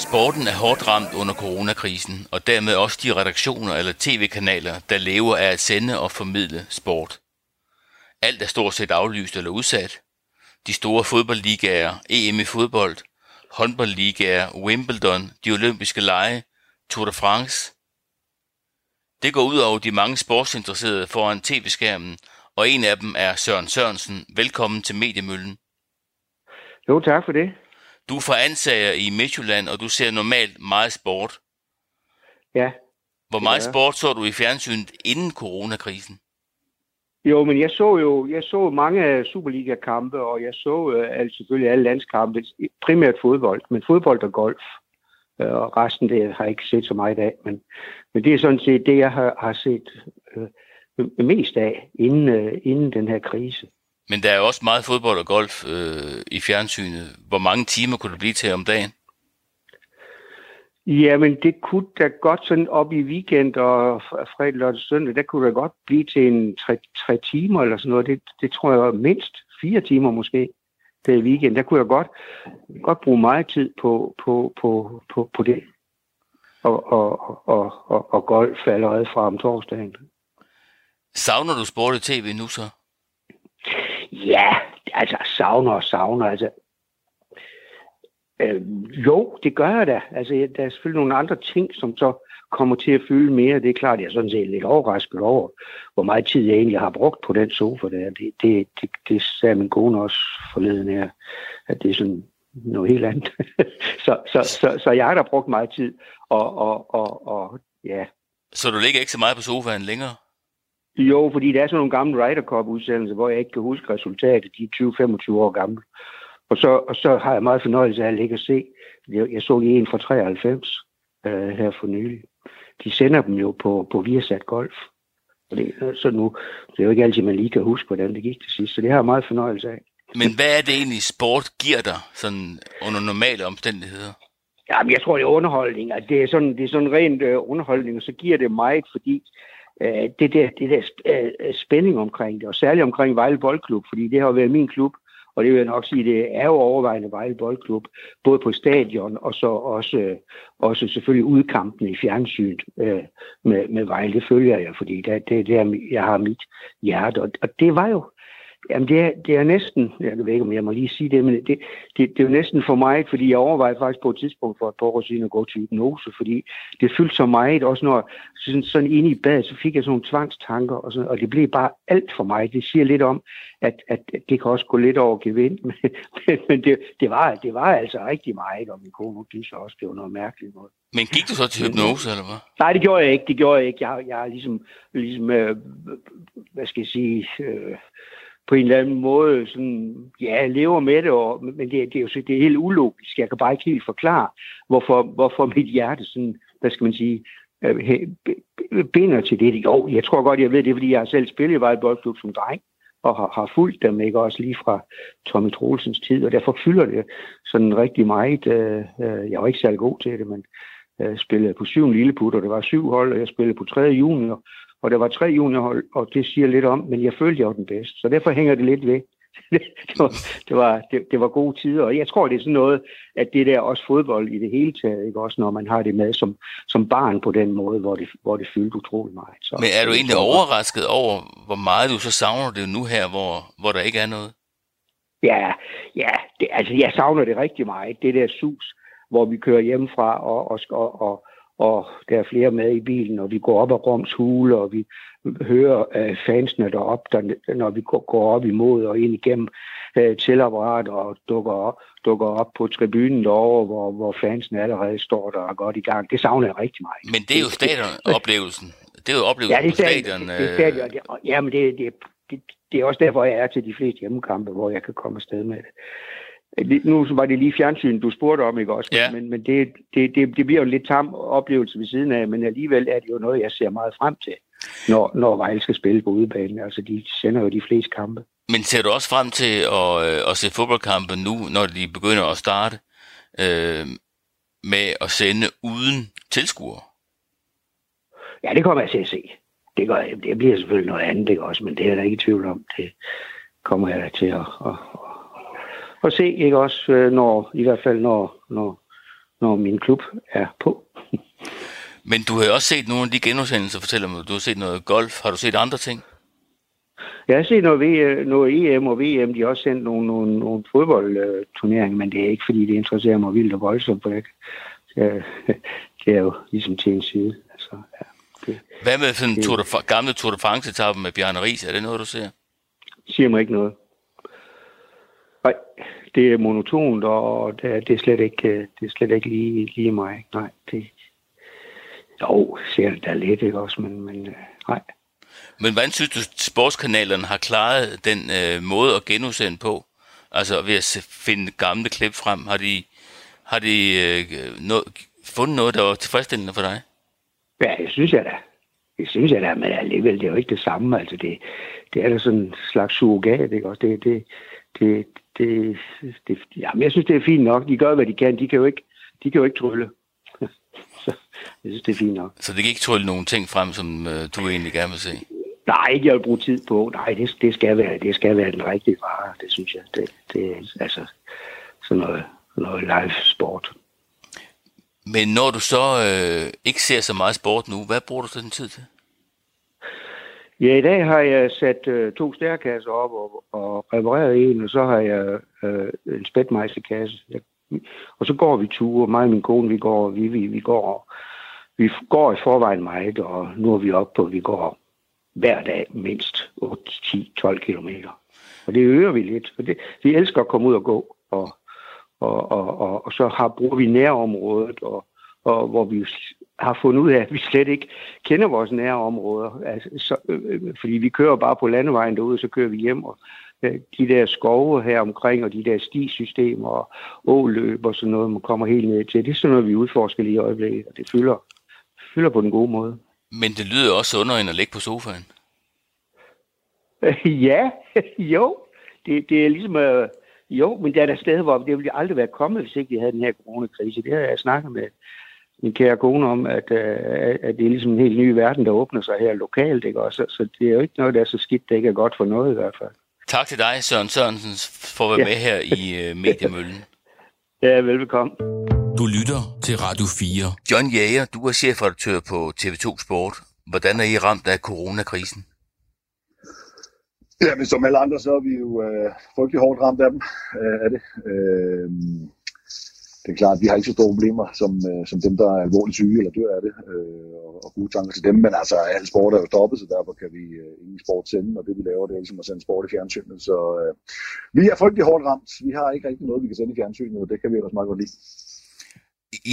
Sporten er hårdt ramt under coronakrisen, og dermed også de redaktioner eller tv-kanaler, der lever af at sende og formidle sport. Alt er stort set aflyst eller udsat. De store fodboldligaer, EM i fodbold, håndboldligaer, Wimbledon, de olympiske lege, Tour de France. Det går ud over de mange sportsinteresserede foran tv-skærmen, og en af dem er Søren Sørensen. Velkommen til Mediemøllen. Jo, tak for det. Du fra Ansager i Midtjylland, og du ser normalt meget sport. Ja. Hvor meget sport så du i fjernsynet inden coronakrisen? Jo, men jeg så jo jeg så mange Superliga-kampe, og jeg så øh, altså selvfølgelig alle landskampe, primært fodbold, men fodbold og golf. Øh, og resten det har jeg ikke set så meget af, men, men det er sådan set det, jeg har, har set øh, mest af inden, øh, inden den her krise. Men der er jo også meget fodbold og golf øh, i fjernsynet. Hvor mange timer kunne det blive til om dagen? Jamen, det kunne da godt sådan op i weekend og fredag, lørdag, søndag, der kunne det godt blive til en tre, tre timer eller sådan noget. Det, det tror jeg mindst fire timer måske. Det i weekend, der kunne jeg godt, godt bruge meget tid på, på, på, på, på det. Og, og, og, og, og golf allerede fra om torsdagen. Savner du sport i tv nu så? Ja, altså savner og savner. Altså, øh, jo, det gør jeg da. Altså, der er selvfølgelig nogle andre ting, som så kommer til at fylde mere. Det er klart, jeg er sådan set lidt overrasket over, hvor meget tid jeg egentlig har brugt på den sofa der. Det, det, det, det sagde min kone også forleden her, at det er sådan noget helt andet. *laughs* så, så, så, så jeg har da brugt meget tid, og, og, og, og ja. Så du ligger ikke så meget på sofaen længere? Jo, fordi der er sådan nogle gamle Ryder Cup-udsendelser, hvor jeg ikke kan huske resultatet. De er 20-25 år gamle. Og så, og så har jeg meget fornøjelse af at ligge og se. Jeg, jeg så lige en fra 93 øh, her for nylig. De sender dem jo på, på Viasat Golf. Og det, så nu, det er jo ikke altid, man lige kan huske, hvordan det gik til sidst. Så det har jeg meget fornøjelse af. Men hvad er det egentlig, sport giver dig sådan under normale omstændigheder? Jamen, jeg tror, det er underholdning. Altså, det, er sådan, det er sådan rent øh, underholdning, og så giver det meget, fordi øh, det der, det der øh, øh, spænding omkring det, og særligt omkring Vejle Boldklub, fordi det har været min klub, og det vil jeg nok sige, det er jo overvejende Vejle Boldklub, både på stadion og så også, øh, også selvfølgelig udkampen i fjernsynet øh, med, med Vejle. Det følger jeg, fordi det, det er der, jeg har mit hjerte. Og, og det var jo, Jamen det er, det er næsten, jeg ved ikke om jeg må lige sige det, men det, det, det er jo næsten for mig, fordi jeg overvejede faktisk på et tidspunkt for et par år siden at gå til hypnose, fordi det fyldte så meget, også når sådan, sådan inde i badet, så fik jeg sådan nogle tvangstanker, og, sådan, og det blev bare alt for mig. Det siger lidt om, at, at det kan også gå lidt over gevind, *laughs* men, men det, det, var, det var altså rigtig meget, og min kone synes også, det var noget mærkeligt noget. Men gik du så til hypnose, eller hvad? Nej, det gjorde jeg ikke. Det gjorde jeg ikke. Jeg, jeg er ligesom, ligesom øh, hvad skal jeg sige, øh, på en eller anden måde sådan, ja, lever med det, og, men det, det er jo det er helt ulogisk. Jeg kan bare ikke helt forklare, hvorfor, hvorfor mit hjerte sådan, hvad skal man sige, øh, binder til det. Jo, jeg tror godt, jeg ved det, fordi jeg har selv spillet i Vejle Boldklub som dreng, og har, har fulgt dem, ikke også lige fra Tommy Troelsens tid, og derfor fylder det sådan rigtig meget. Øh, øh, jeg var ikke særlig god til det, men øh, spillede på syv lilleput, og det var syv hold, og jeg spillede på tredje junior, og der var tre juniorhold, og det siger lidt om, men jeg følte, jeg var den bedste. Så derfor hænger det lidt ved. *laughs* det, var, det, var, det, det var gode tider, og jeg tror, det er sådan noget, at det der også fodbold i det hele taget, ikke? også når man har det med som, som barn på den måde, hvor det, hvor det fyldte utrolig meget. Så, Men er du egentlig overrasket over, hvor meget du så savner det nu her, hvor, hvor der ikke er noget? Ja, ja det, altså jeg savner det rigtig meget, det der sus, hvor vi kører hjemmefra og, og, og, og og der er flere med i bilen, og vi går op ad Roms hule, og vi hører øh, fansene derop, der, når vi går op imod og ind igennem øh, tilapparatet og dukker op, dukker op på tribunen derovre, hvor, hvor fansene allerede står der og godt i gang. Det savner jeg rigtig meget. Men det er jo stadionoplevelsen. Det er jo oplevelsen ja, det er på stadion. Det, det, stadion. Det, ja, men det, det, det, det er også derfor, jeg er til de fleste hjemmekampe, hvor jeg kan komme afsted med det. Nu var det lige fjernsyn, du spurgte om, ikke også? Ja. Men, men det, det, det, det bliver jo en lidt tam oplevelse ved siden af, men alligevel er det jo noget, jeg ser meget frem til, når, når Vejle skal spille på udebanen. Altså, de sender jo de fleste kampe. Men ser du også frem til at, øh, at se fodboldkampe nu, når de begynder at starte øh, med at sende uden tilskuere? Ja, det kommer jeg til at se. Det, gør, det bliver selvfølgelig noget andet, ikke også? Men det er jeg da ikke i tvivl om. Det kommer jeg da til at, at, at se, ikke også, øh, når, i hvert fald når, når, når min klub er på. *laughs* Men du har også set nogle af de genudsendelser, fortæller mig. Du har set noget golf. Har du set andre ting? Jeg har set noget, v, noget EM og VM. De har også sendt nogle, nogle, nogle fodboldturneringer, men det er ikke, fordi det interesserer mig vildt og voldsomt. Det, *laughs* det er jo ligesom til en side. Altså, ja, det, Hvad med sådan det, Tour de, gamle Tour de France-etappe med Bjarne Ries? Er det noget, du ser? Siger mig ikke noget. Nej, det er monotont, og det er, det er slet ikke, det er slet ikke lige, lige mig. Nej, det, jo, ser det da lidt, ikke også, men, men øh, nej. Men hvordan synes du, sportskanalerne har klaret den øh, måde at genudsende på? Altså ved at finde gamle klip frem, har de, har de øh, no, fundet noget, der var tilfredsstillende for dig? Ja, det synes jeg da. Det synes jeg da, men alligevel, det er jo ikke det samme. Altså, det, det er da sådan en slags surrogat, ikke også? Det, det, det, det, det, jamen, jeg synes, det er fint nok. De gør, hvad de kan. De kan jo ikke, de kan jo ikke trylle. *laughs* Så jeg synes, det er fint nok. Så det kan ikke trylle nogle ting frem, som øh, du egentlig gerne vil se? Nej, ikke jeg vil bruge tid på. Nej, det, det, skal, være, det skal være den rigtige vare, det synes jeg. Det, det er altså sådan noget, noget live sport. Men når du så øh, ikke ser så meget sport nu, hvad bruger du så den tid til? Ja, i dag har jeg sat øh, to stærkasser op og, og repareret en, og så har jeg øh, en spætmejsekasse. Og så går vi ture. Mig og min kone, vi går, vi, vi, vi går, vi går i forvejen meget, og nu er vi oppe på, at vi går hver dag mindst 8, 10, 12 kilometer. Og det øger vi lidt. for det, vi elsker at komme ud og gå, og, og, og, og, og så har, bruger vi nærområdet, og, og hvor vi har fundet ud af, at vi slet ikke kender vores nærområder. Altså, så, øh, øh fordi vi kører bare på landevejen derude, så kører vi hjem, og øh, de der skove her omkring, og de der stisystemer og åløb og sådan noget, man kommer helt ned til. Det er sådan noget, vi udforsker lige i øjeblikket, og det fylder, fylder på den gode måde. Men det lyder også under end at ligge på sofaen. *laughs* ja, *laughs* jo. Det, det er ligesom... Øh, jo, men der er der steder, hvor det ville aldrig være kommet, hvis ikke vi havde den her coronakrise. Det har jeg snakket med min kære kone om, at, øh, at det er ligesom en helt ny verden, der åbner sig her lokalt. Ikke? Også, så det er jo ikke noget, der er så skidt, det ikke er godt for noget i hvert fald. Tak til dig, Søren Sørensen, for at være ja. med her i uh, Mediemøllen. *laughs* ja, velbekomme. Du lytter til Radio 4. John Jager, du er chefredaktør på TV2 Sport. Hvordan er I ramt af coronakrisen? Ja, men som alle andre, så er vi jo øh, frygtelig hårdt ramt af dem, øh, af det. Øh, det er klart, at vi har ikke så store problemer som, øh, som dem, der er alvorligt syge eller dør af det, øh, og, og gode tanker til dem. Men altså, al sport er jo stoppet, så derfor kan vi øh, ingen sport sende, og det vi laver, det er ligesom at sende sport i fjernsynet. Så øh, vi er frygtelig hårdt ramt. Vi har ikke rigtig noget, vi kan sende i fjernsynet, og det kan vi også meget godt lide.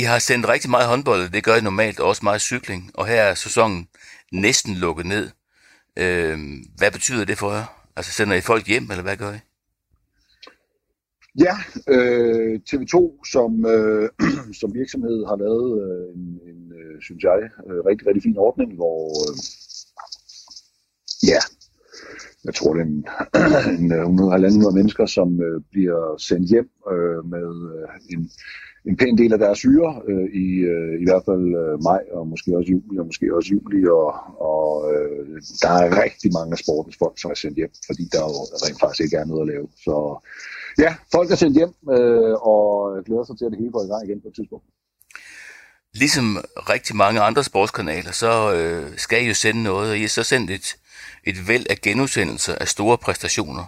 I har sendt rigtig meget håndbold, det gør I normalt, også meget cykling, og her er sæsonen næsten lukket ned. Øh, hvad betyder det for jer? Altså sender I folk hjem, eller hvad gør I? Ja, øh, TV2 som, øh, *clears throat* som virksomhed har lavet øh, en, en øh, synes jeg, øh, rigtig, rigtig fin ordning, hvor øh, ja, jeg tror det er en, *clears throat* en øh, 100-100 mennesker, som øh, bliver sendt hjem øh, med øh, en, en pæn del af deres syre øh, i, øh, i hvert fald øh, maj og måske også juli og måske også juli og, og øh, der er rigtig mange af sportens folk, som er sendt hjem, fordi der jo rent faktisk ikke er noget at lave. Så ja, folk er sendt hjem øh, og glæder sig til, at det hele går i gang igen på et tidspunkt. Ligesom rigtig mange andre sportskanaler, så øh, skal I jo sende noget, og I har så sendt et, et væld af genudsendelser af store præstationer.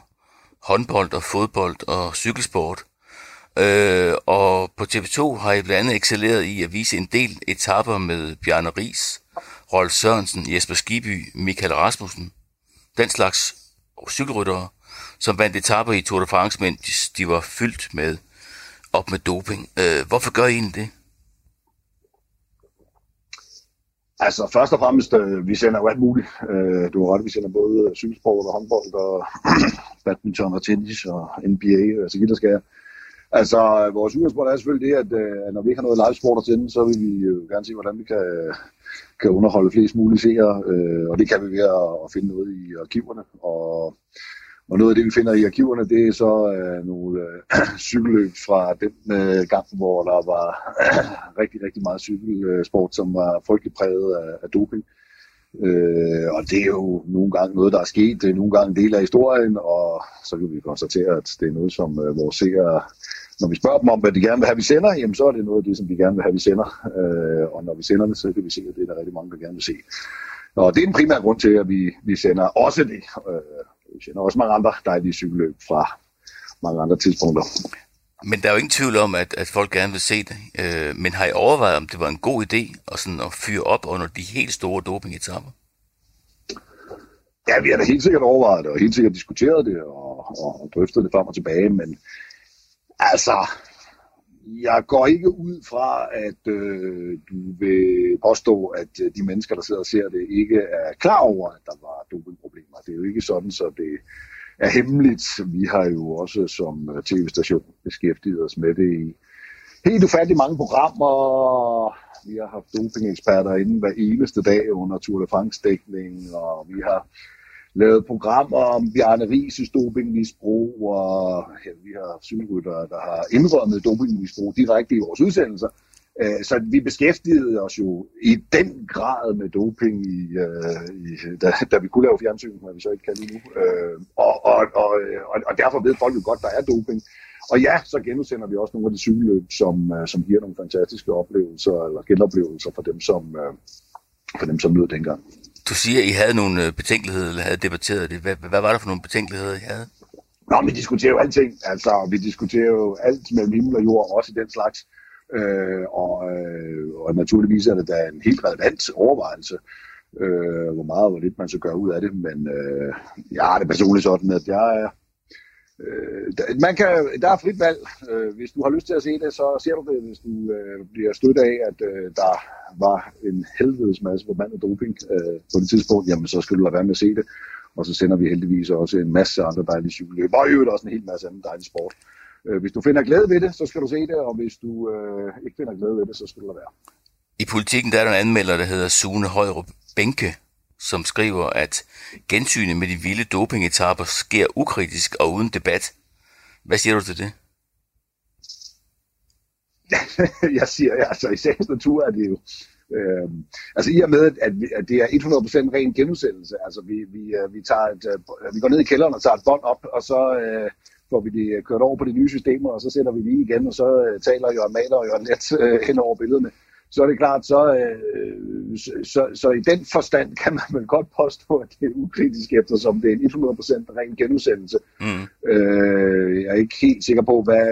Håndbold og fodbold og cykelsport. Øh, og på TV2 har I blandt andet excelleret i at vise en del etapper med Bjarne Ries, Rolf Sørensen, Jesper Skiby, Michael Rasmussen. Den slags cykelryttere, som vandt etapper i Tour de France, mens de var fyldt med op med doping. Øh, hvorfor gør I egentlig det? Altså først og fremmest, øh, vi sender jo alt muligt. Øh, du har ret, vi sender både cykelsport og håndbold og *clears throat* badminton og tennis og NBA og så altså videre skal jeg. Altså, øh, vores udgangspunkt er selvfølgelig det, at, øh, når vi ikke har noget live sport at sende, så vil vi jo gerne se, hvordan vi kan, kan underholde flest mulige seere, øh, og det kan vi ved at, finde noget i arkiverne. Og, og noget af det, vi finder i arkiverne, det er så øh, nogle øh, *clears throat* cykelløb fra den øh, gang, hvor der var øh, *clears throat* rigtig, rigtig meget cykelsport, som var frygtelig præget af, af doping. Øh, og det er jo nogle gange noget, der er sket. Det er nogle gange en del af historien, og så kan vi konstatere, at det er noget, som øh, vores seere, når vi spørger dem om, hvad de gerne vil have, vi sender, jamen så er det noget af det, som de gerne vil have, vi sender. Øh, og når vi sender det, så kan vi se, at det er der rigtig mange, der gerne vil se. Og det er en primær grund til, at vi, vi sender også det. Øh, vi sender også mange andre dejlige cykelløb fra mange andre tidspunkter. Men der er jo ingen tvivl om, at, at folk gerne vil se det. Øh, men har I overvejet, om det var en god idé at, sådan, at fyre op under de helt store dopingetapper? Ja, vi har da helt sikkert overvejet det, og helt sikkert diskuteret det, og, og, og drøftet det frem og tilbage, men altså, jeg går ikke ud fra, at øh, du vil påstå, at øh, de mennesker, der sidder og ser det, ikke er klar over, at der var dopingproblemer. Det er jo ikke sådan, så det er hemmeligt. Vi har jo også som øh, tv-station beskæftiget os med det i helt ufattelig mange programmer. Vi har haft dopingeksperter inden hver eneste dag under Tour de France-dækning, og vi har lavet programmer om Bjarne Rises dopingmisbrug, og ja, vi har cykelryttere, der har indrømmet dopingmisbrug direkte i vores udsendelser. Så vi beskæftigede os jo i den grad med doping, i, i, da, da vi kunne lave fjernsyn, men vi så ikke kan lige nu. Og, og, og, og, og derfor ved folk jo godt, der er doping. Og ja, så genudsender vi også nogle af de cykelløb, som, som giver nogle fantastiske oplevelser, eller genoplevelser for dem, som, for dem, som lød dengang. Du siger, at I havde nogle øh, betænkeligheder, eller havde debatteret det. Hvad, hvad var der for nogle betænkeligheder, I havde? Nå, vi diskuterer jo alting. Altså, vi diskuterer jo alt mellem himmel og jord, også den slags. Øh, og, øh, og naturligvis er det da en helt relevant overvejelse, øh, hvor meget og hvor lidt man så gør ud af det. Men øh, jeg har det personligt sådan, at jeg er Øh, man kan, der er frit valg. Øh, hvis du har lyst til at se det, så ser du det. Hvis du øh, bliver stødt af, at øh, der var en helvedes masse forbandet doping øh, på det tidspunkt, jamen så skal du lade være med at se det. Og så sender vi heldigvis også en masse andre dejlige cykelløb, og i øvrigt også en hel masse anden dejlig sport. Øh, hvis du finder glæde ved det, så skal du se det, og hvis du øh, ikke finder glæde ved det, så skal du lade være. I politikken der er der en anmelder, der hedder Sune Højrup Bænke, som skriver, at gensynet med de vilde dopingetapper sker ukritisk og uden debat. Hvad siger du til det? *laughs* jeg siger, altså i sagens natur er det jo, øh, altså i og med, at, at det er 100% ren genudsendelse, altså vi, vi, øh, vi, tager et, øh, vi går ned i kælderen og tager et bånd op, og så øh, får vi det kørt over på de nye systemer, og så sætter vi lige igen, og så øh, taler Jørgen Maler og Jørgen Let *laughs* øh, hen over billederne så er det klart, så, øh, så, så, så i den forstand kan man vel godt påstå, at det er ukritisk, eftersom det er en 100% ren genudsendelse. Mm. Øh, jeg er ikke helt sikker på, hvad,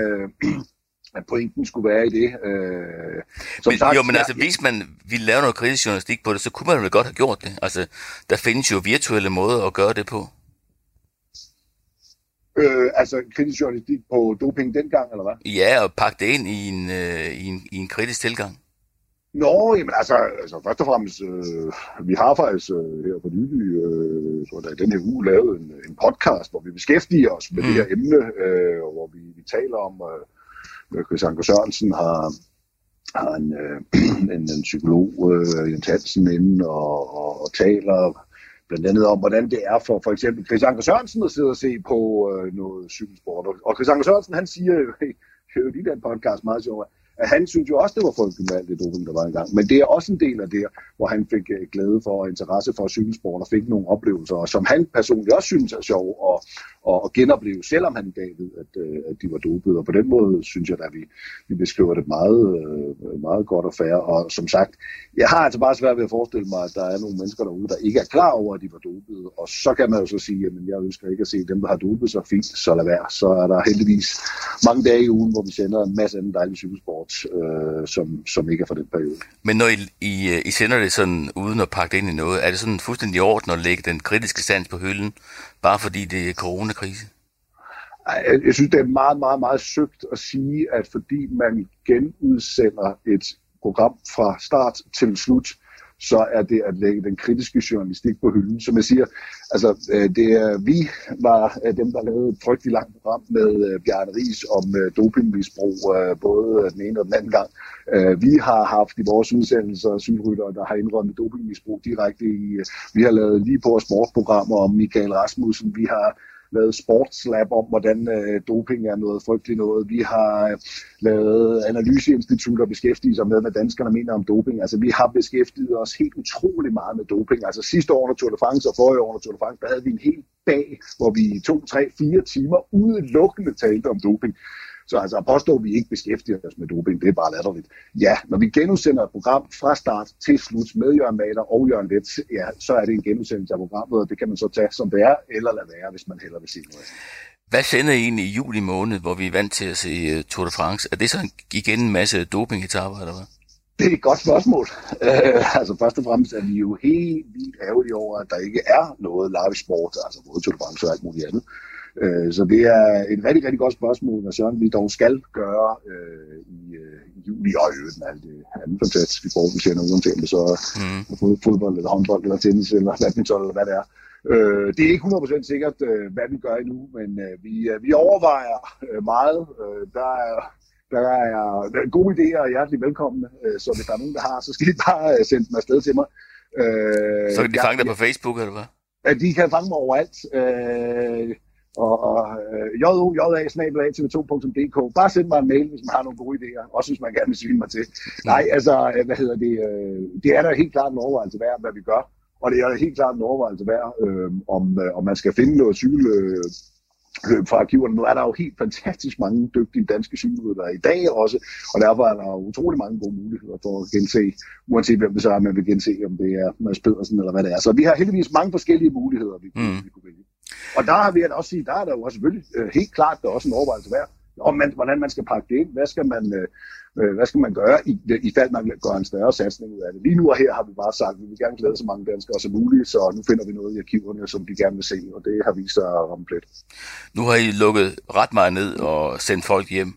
at pointen skulle være i det. Øh, som men, sagt, jo, men altså, hvis man ville lave noget kritisk journalistik på det, så kunne man vel godt have gjort det. Altså, der findes jo virtuelle måder at gøre det på. Øh, altså kritisk journalistik på doping dengang, eller hvad? Ja, og pakke det ind i en, øh, i en, i en kritisk tilgang. Nå, jamen altså, altså først og fremmest, øh, vi har faktisk øh, her på nylig, øh, tror jeg, den her uge lavet en, en podcast, hvor vi beskæftiger os med mm. det her emne, øh, og hvor vi, vi taler om, øh, Øh, Chris Anker Sørensen har, har en, øh, *clears throat* en, en psykolog, øh, Jens Hansen, inde og, og, og taler blandt andet om, hvordan det er for for eksempel Chris Anker Sørensen at sidde og se på øh, noget cykelsport. Og Chris Anker Sørensen, han siger jo *laughs* i den podcast meget sjovt, at han synes jo også, det var frygteligt med alt det doping, der var engang. Men det er også en del af det, hvor han fik øh, glæde for og interesse for cykelsport og fik nogle oplevelser, som han personligt også synes er sjov at, at genopleve, selvom han i dag ved, at, øh, at de var dopet. Og på den måde synes jeg, at vi, vi beskriver det meget, øh, meget godt og fair. Og som sagt, jeg har altså bare svært ved at forestille mig, at der er nogle mennesker derude, der ikke er klar over, at de var dopet. Og så kan man jo så sige, at jeg ønsker ikke at se dem, der har dopet så fint, så lad være. Så er der heldigvis mange dage i ugen, hvor vi sender en masse anden dejlig cykelsport, øh, som, som ikke er for den periode. Men når I, I, I sender det sådan uden at pakke det ind i noget, er det sådan fuldstændig i orden at lægge den kritiske sans på hylden, bare fordi det er coronakrise? Jeg, jeg synes, det er meget, meget, meget søgt at sige, at fordi man genudsender et program fra start til slut, så er det at lægge den kritiske journalistik på hylden. Som jeg siger, altså, øh, det er, vi var øh, dem, der lavede et frygteligt langt program med øh, Bjarne Ries om øh, dopingmisbrug, øh, både den ene og den anden gang. Øh, vi har haft i vores udsendelser cykelryttere, der har indrømmet dopingmisbrug direkte i. Vi har lavet lige på sportsprogrammer om Michael Rasmussen. Vi har lavet sportslab om, hvordan øh, doping er noget frygteligt noget. Vi har øh, lavet analyseinstitutter beskæftiget sig med, hvad danskerne mener om doping. Altså vi har beskæftiget os helt utrolig meget med doping. Altså sidste år under Tour de France og forrige år under Tour de France, der havde vi en hel dag, hvor vi i to, tre, fire timer udelukkende talte om doping. Så altså at påstå, at vi ikke beskæftiger os med doping, det er bare latterligt. Ja, når vi genudsender et program fra start til slut med Jørgen Maler og Jørgen Let, ja, så er det en genudsendelse af programmet, og det kan man så tage som det er, eller lade være, hvis man hellere vil sige noget. Hvad sender I egentlig i juli måned, hvor vi er vant til at se øh, Tour de France? Er det så igen en masse doping-etaper, eller hvad? Det er et godt spørgsmål. Uh, altså først og fremmest er vi jo helt vildt ærgerlige over, at der ikke er noget live sport, altså både Tour de France og alt muligt andet. Øh, så det er et rigtig, rigtig godt spørgsmål, hvad Søren vi dog skal gøre øh, i, øh, i juli og i øvrigt med alt det andet fantastiske sport, vi ser nu, uanset om det så mm. fodbold eller håndbold eller tennis eller badminton eller hvad det er. Øh, det er ikke 100% sikkert, øh, hvad vi gør endnu, men øh, vi, øh, vi overvejer øh, meget. Øh, der er der er, der er gode idéer og hjertelig velkomne, øh, så hvis der er nogen, der har, så skal de bare øh, sende dem afsted til mig. Øh, så kan de fange dig på Facebook, eller hvad? De kan fange mig overalt. Øh, og, og øh, joja-tv2.dk. Bare send mig en mail, hvis man har nogle gode idéer, også hvis man gerne vil svine mig til. Nej, altså, øh, hvad hedder det, øh, det er da helt klart en overvejelse værd, hvad vi gør, og det er da helt klart en overvejelse værd, øh, om, øh, om man skal finde noget cykel, øh, løb fra arkiverne. Nu er der jo helt fantastisk mange dygtige danske cykelryttere i dag også, og derfor er der jo utrolig mange gode muligheder for at gense, uanset hvem det så er, man vil gense, om det er Mads Pedersen eller hvad det er. Så vi har heldigvis mange forskellige muligheder, vi, mm. vi kunne vælge. Og der har vi at også sige, der er der jo også selvfølgelig øh, helt klart, der er også en overvejelse værd, om man, hvordan man skal pakke det ind. Hvad skal man, øh, hvad skal man gøre, i, i fald man gør en større satsning ud af det. Lige nu og her har vi bare sagt, at vi vil gerne glæde så mange danskere som muligt, så nu finder vi noget i arkiverne, som de gerne vil se, og det har vist sig at ramme plet. Nu har I lukket ret meget ned og sendt folk hjem.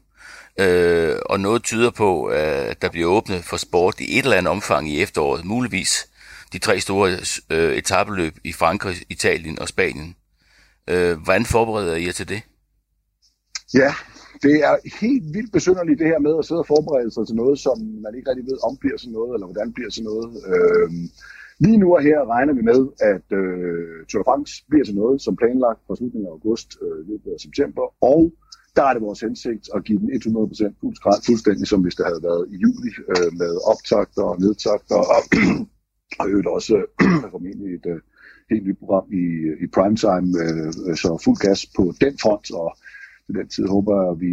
Øh, og noget tyder på, at der bliver åbnet for sport i et eller andet omfang i efteråret, muligvis de tre store øh, etabeløb i Frankrig, Italien og Spanien. Øh, hvordan forbereder I jer til det? Ja, det er helt vildt besynderligt det her med at sidde og forberede sig til noget, som man ikke rigtig ved, om bliver sådan noget, eller hvordan bliver sådan noget. Øh, lige nu og her regner vi med, at øh, Tour de France bliver til noget, som planlagt fra slutningen af august, øh, løbet af september, og der er det vores hensigt at give den 100% fuld skrald, fuldstændig som hvis det havde været i juli, øh, med optagter og nedtagter, og, *clears throat* og øvrigt også øh, *clears throat* formentlig et, øh, helt nyt program i, i primetime, øh, så fuld gas på den front, og til den tid håber vi,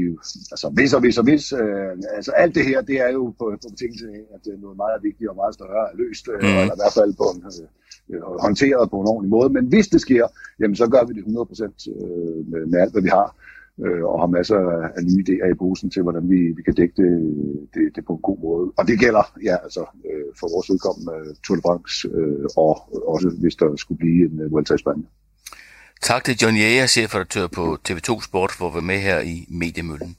altså hvis og hvis og hvis, øh, altså alt det her, det er jo på, på betingelse af, at det er noget meget vigtigt og meget større er løst, øh, mm. eller i hvert fald på en, øh, håndteret på en ordentlig måde, men hvis det sker, jamen så gør vi det 100% øh, med, med alt, hvad vi har øh, og har masser af nye idéer i posen til, hvordan vi, vi kan dække det, det, det på en god måde. Og det gælder ja, altså, øh, for vores udkommende øh, Tour de France, øh, og også hvis der skulle blive en Vuelta i Spanien. Tak til John Jæger, chefredaktør på TV2 Sport, for at være med her i Mediemøllen.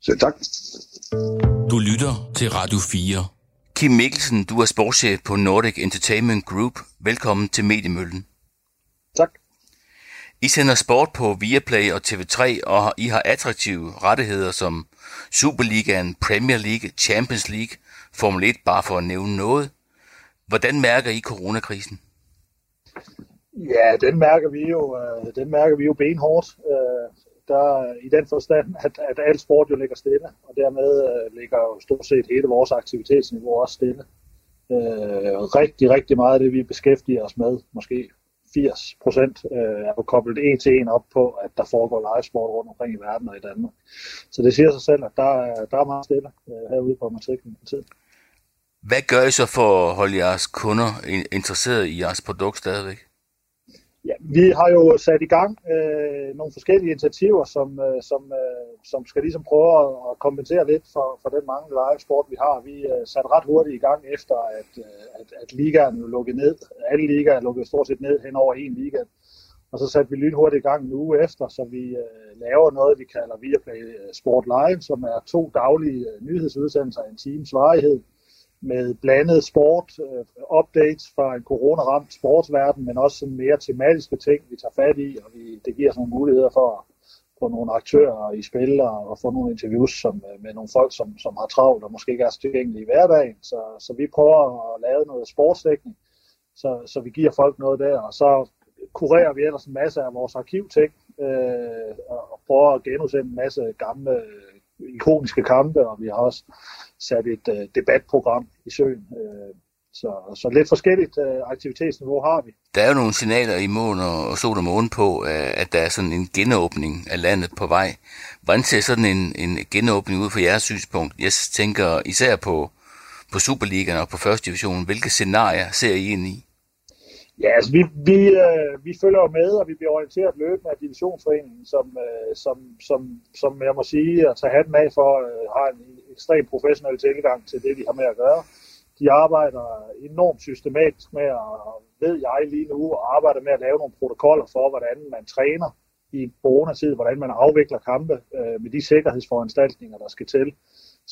Selv tak. Du lytter til Radio 4. Kim Mikkelsen, du er sportschef på Nordic Entertainment Group. Velkommen til Mediemøllen. Tak. I sender sport på Viaplay og TV3, og I har attraktive rettigheder som Superligaen, Premier League, Champions League, Formel 1, bare for at nævne noget. Hvordan mærker I coronakrisen? Ja, den mærker vi jo, øh, den mærker vi jo benhårdt. Øh, der, I den forstand, at, at alt sport jo ligger stille, og dermed øh, ligger jo stort set hele vores aktivitetsniveau også stille. Øh, rigtig, rigtig meget af det, vi beskæftiger os med, måske 80 procent øh, er jo koblet en til en op på, at der foregår livesport rundt omkring i verden og i Danmark. Så det siger sig selv, at der, er, der er meget stille øh, herude på matriklen på tiden. Hvad gør I så for at holde jeres kunder interesseret i jeres produkt stadigvæk? Ja, vi har jo sat i gang øh, nogle forskellige initiativer, som, øh, som, øh, som skal ligesom prøve at, at kompensere lidt for, for den mange live sport, vi har. Vi øh, satte ret hurtigt i gang efter, at, øh, at, at ligaen jo lukkede ned. Alle ligaer lukkede stort set ned hen over en liga. Og så satte vi lynhurtigt i gang en uge efter, så vi øh, laver noget, vi kalder Viaplay Sport Live, som er to daglige øh, nyhedsudsendelser af en times varighed med blandet sport, uh, updates fra en corona-ramt sportsverden, men også sådan mere tematiske ting, vi tager fat i, og vi, det giver sådan nogle muligheder for at få nogle aktører i spil og, og få nogle interviews som, øh, med nogle folk, som, som har travlt og måske ikke er tilgængelige i hverdagen. Så, så vi prøver at lave noget sportsdækning, så, så vi giver folk noget der, og så kurerer vi ellers en masse af vores arkivting, øh, og prøver at genudsende en masse gamle ikoniske kampe, og vi har også sat et øh, debatprogram i søen. Øh, så, så lidt forskelligt øh, aktivitetsniveau har vi. Der er jo nogle signaler i månen og sol og måne på, øh, at der er sådan en genåbning af landet på vej. Hvordan ser sådan en, en genåbning ud fra jeres synspunkt? Jeg tænker især på, på Superligaen og på første division. Hvilke scenarier ser I ind i? Ja, altså vi, vi, øh, vi følger jo med, og vi bliver orienteret løbende af divisionsforeningen, som, øh, som, som, som jeg må sige, at tage hatten af for, øh, har en ekstrem professionel tilgang til det, vi har med at gøre. De arbejder enormt systematisk med, og ved jeg lige nu, og arbejder med at lave nogle protokoller for, hvordan man træner i coronatid, hvordan man afvikler kampe øh, med de sikkerhedsforanstaltninger, der skal til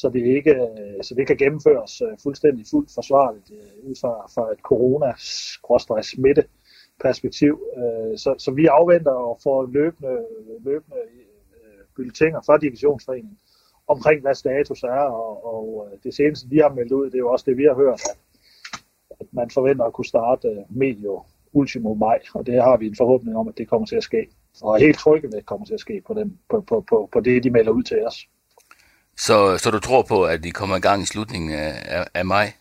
så det ikke øh, så det kan gennemføres øh, fuldstændig fuldt forsvarligt øh, ud fra, fra et corona-smitte perspektiv. Så, så vi afventer og får løbende, løbende bulletiner fra divisionsforeningen omkring, hvad status er, og, og det seneste, vi har meldt ud, det er jo også det, vi har hørt, at, at man forventer at kunne starte medio ultimo maj, og det har vi en forhåbning om, at det kommer til at ske. Og er helt trygge ved, at det kommer til at ske på, den, på, på, på, på det, de melder ud til os. Så, så du tror på, at de kommer i gang i slutningen af, af, af maj?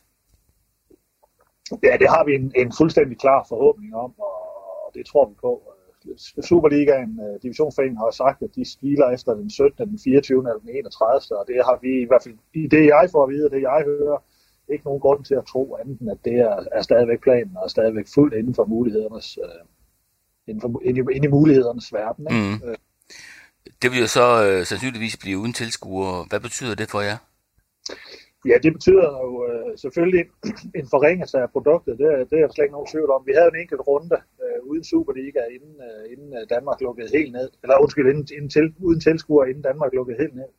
Ja, det har vi en, en fuldstændig klar forhåbning om, og det tror vi på. Superligaen, øh, divisionsforeningen har sagt, at de stiler efter den 17., den 24. eller den 31. Og det har vi i hvert fald, i det jeg får at vide, og det jeg hører, ikke nogen grund til at tro andet end, at det er, er stadigvæk planen, og er stadigvæk fuldt inden for mulighedernes, uh, inden, for, inden, i, inden i mulighedernes verden. Ikke? Mm. Det vil jo så øh, sandsynligvis blive uden tilskuere. Hvad betyder det for jer? Ja, det betyder jo øh, selvfølgelig en, *clears throat* forringelse af produktet. Det, det er der slet ikke nogen tvivl om. Vi havde en enkelt runde øh, uden Superliga, inden, øh, inden øh, Danmark lukkede helt ned. Eller undskyld, inden, inden til, uden tilskuere, inden Danmark lukkede helt ned.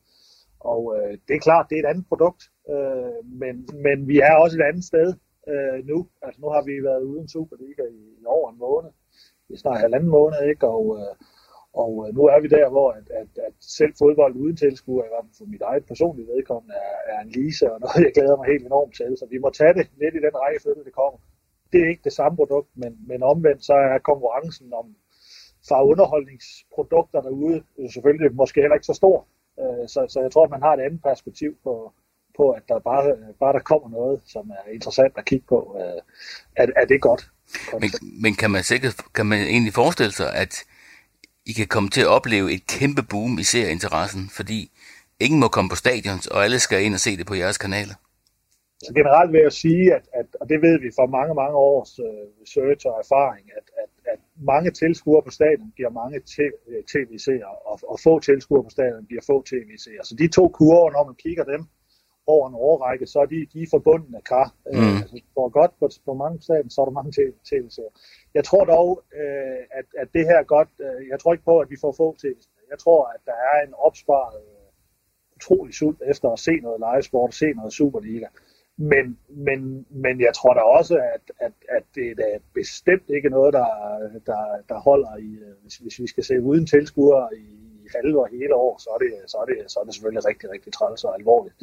Og øh, det er klart, det er et andet produkt. Øh, men, men vi er også et andet sted øh, nu. Altså nu har vi været uden Superliga i, i over en måned. Det er snart halvanden måned, ikke? Og, øh, og øh, nu er vi der, hvor at, at, at selv fodbold uden tilskuer, i hvert fald for mit eget personlige vedkommende, er, er en lise, og noget, jeg glæder mig helt enormt til. Så vi må tage det lidt i den rækkefølge, det kommer. Det er ikke det samme produkt, men, men omvendt så er konkurrencen om fra underholdningsprodukter derude selvfølgelig måske heller ikke så stor. Øh, så, så jeg tror, at man har et andet perspektiv på, på at der bare, bare der kommer noget, som er interessant at kigge på. Øh, er, er det godt? Men, men kan, man sikkert, kan man egentlig forestille sig, at i kan komme til at opleve et kæmpe boom i serieinteressen, fordi ingen må komme på stadions, og alle skal ind og se det på jeres kanaler. Så generelt vil jeg sige, at, at og det ved vi fra mange, mange års øh, research og erfaring, at, at, at mange tilskuere på stadion giver mange øh, tv-seere, og, og få tilskuere på stadion giver få tv-seere. Så de to kurver, når man kigger dem, over en årrække, så er de, de er forbundne kar. Øh, mm. Altså, for godt på, på mange steder, så er der mange tv-serier. Jeg tror dog, øh, at, at det her er godt. Øh, jeg tror ikke på, at vi får få tv Jeg tror, at der er en opsparet øh, utrolig sult efter at se noget livesport, se noget Superliga. Men, men, men jeg tror da også, at, at, at det er bestemt ikke noget, der, der, der holder i, øh, hvis, hvis vi skal se uden tilskuere i, halve og hele år, så er, det, så, er det, så er det selvfølgelig rigtig, rigtig træls og alvorligt.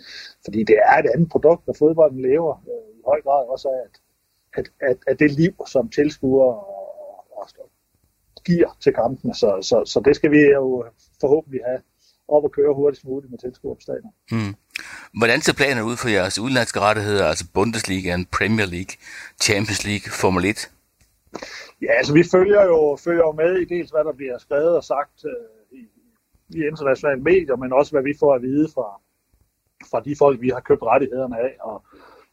Fordi det er et andet produkt, der fodbolden lever øh, i høj grad også af, at, at, at, at det liv, som tilskuer og, og, og giver til kampene. Så, så, så det skal vi jo forhåbentlig have op og køre hurtigst muligt med tilskuer på stadion. Hmm. Hvordan ser planen ud for jeres udenlandske rettigheder, altså Bundesliga, Premier League, Champions League, Formel 1? Ja, altså vi følger jo, følger jo med i dels, hvad der bliver skrevet og sagt øh, i internationale medier, men også hvad vi får at vide fra, fra de folk, vi har købt rettighederne af. Og,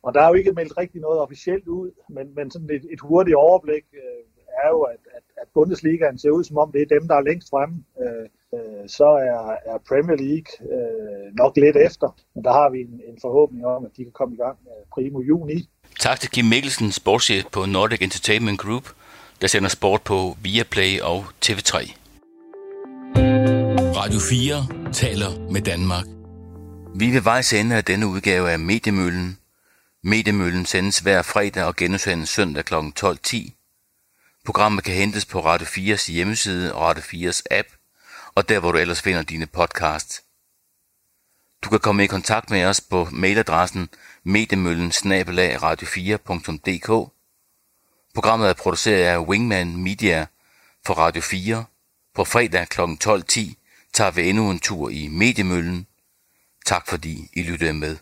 og der er jo ikke meldt rigtig noget officielt ud, men, men sådan et, et hurtigt overblik øh, er jo, at, at, at Bundesligaen ser ud som om, det er dem, der er længst fremme. Øh, øh, så er, er Premier League øh, nok lidt efter, men der har vi en, en forhåbning om, at de kan komme i gang øh, primo juni. Tak til Kim Mikkelsen, sportschef på Nordic Entertainment Group, der sender sport på Viaplay og TV3. Radio 4 taler med Danmark. Vi er ved vejs ende af denne udgave af Mediemøllen. Mediemøllen sendes hver fredag og genudsendes søndag kl. 12.10. Programmet kan hentes på Radio 4's hjemmeside og Radio 4's app, og der hvor du ellers finder dine podcasts. Du kan komme i kontakt med os på mailadressen mediemøllen radio4.dk. Programmet er produceret af Wingman Media, for Radio 4. På fredag kl. 12.10 tager vi endnu en tur i Mediemøllen. Tak fordi I lyttede med.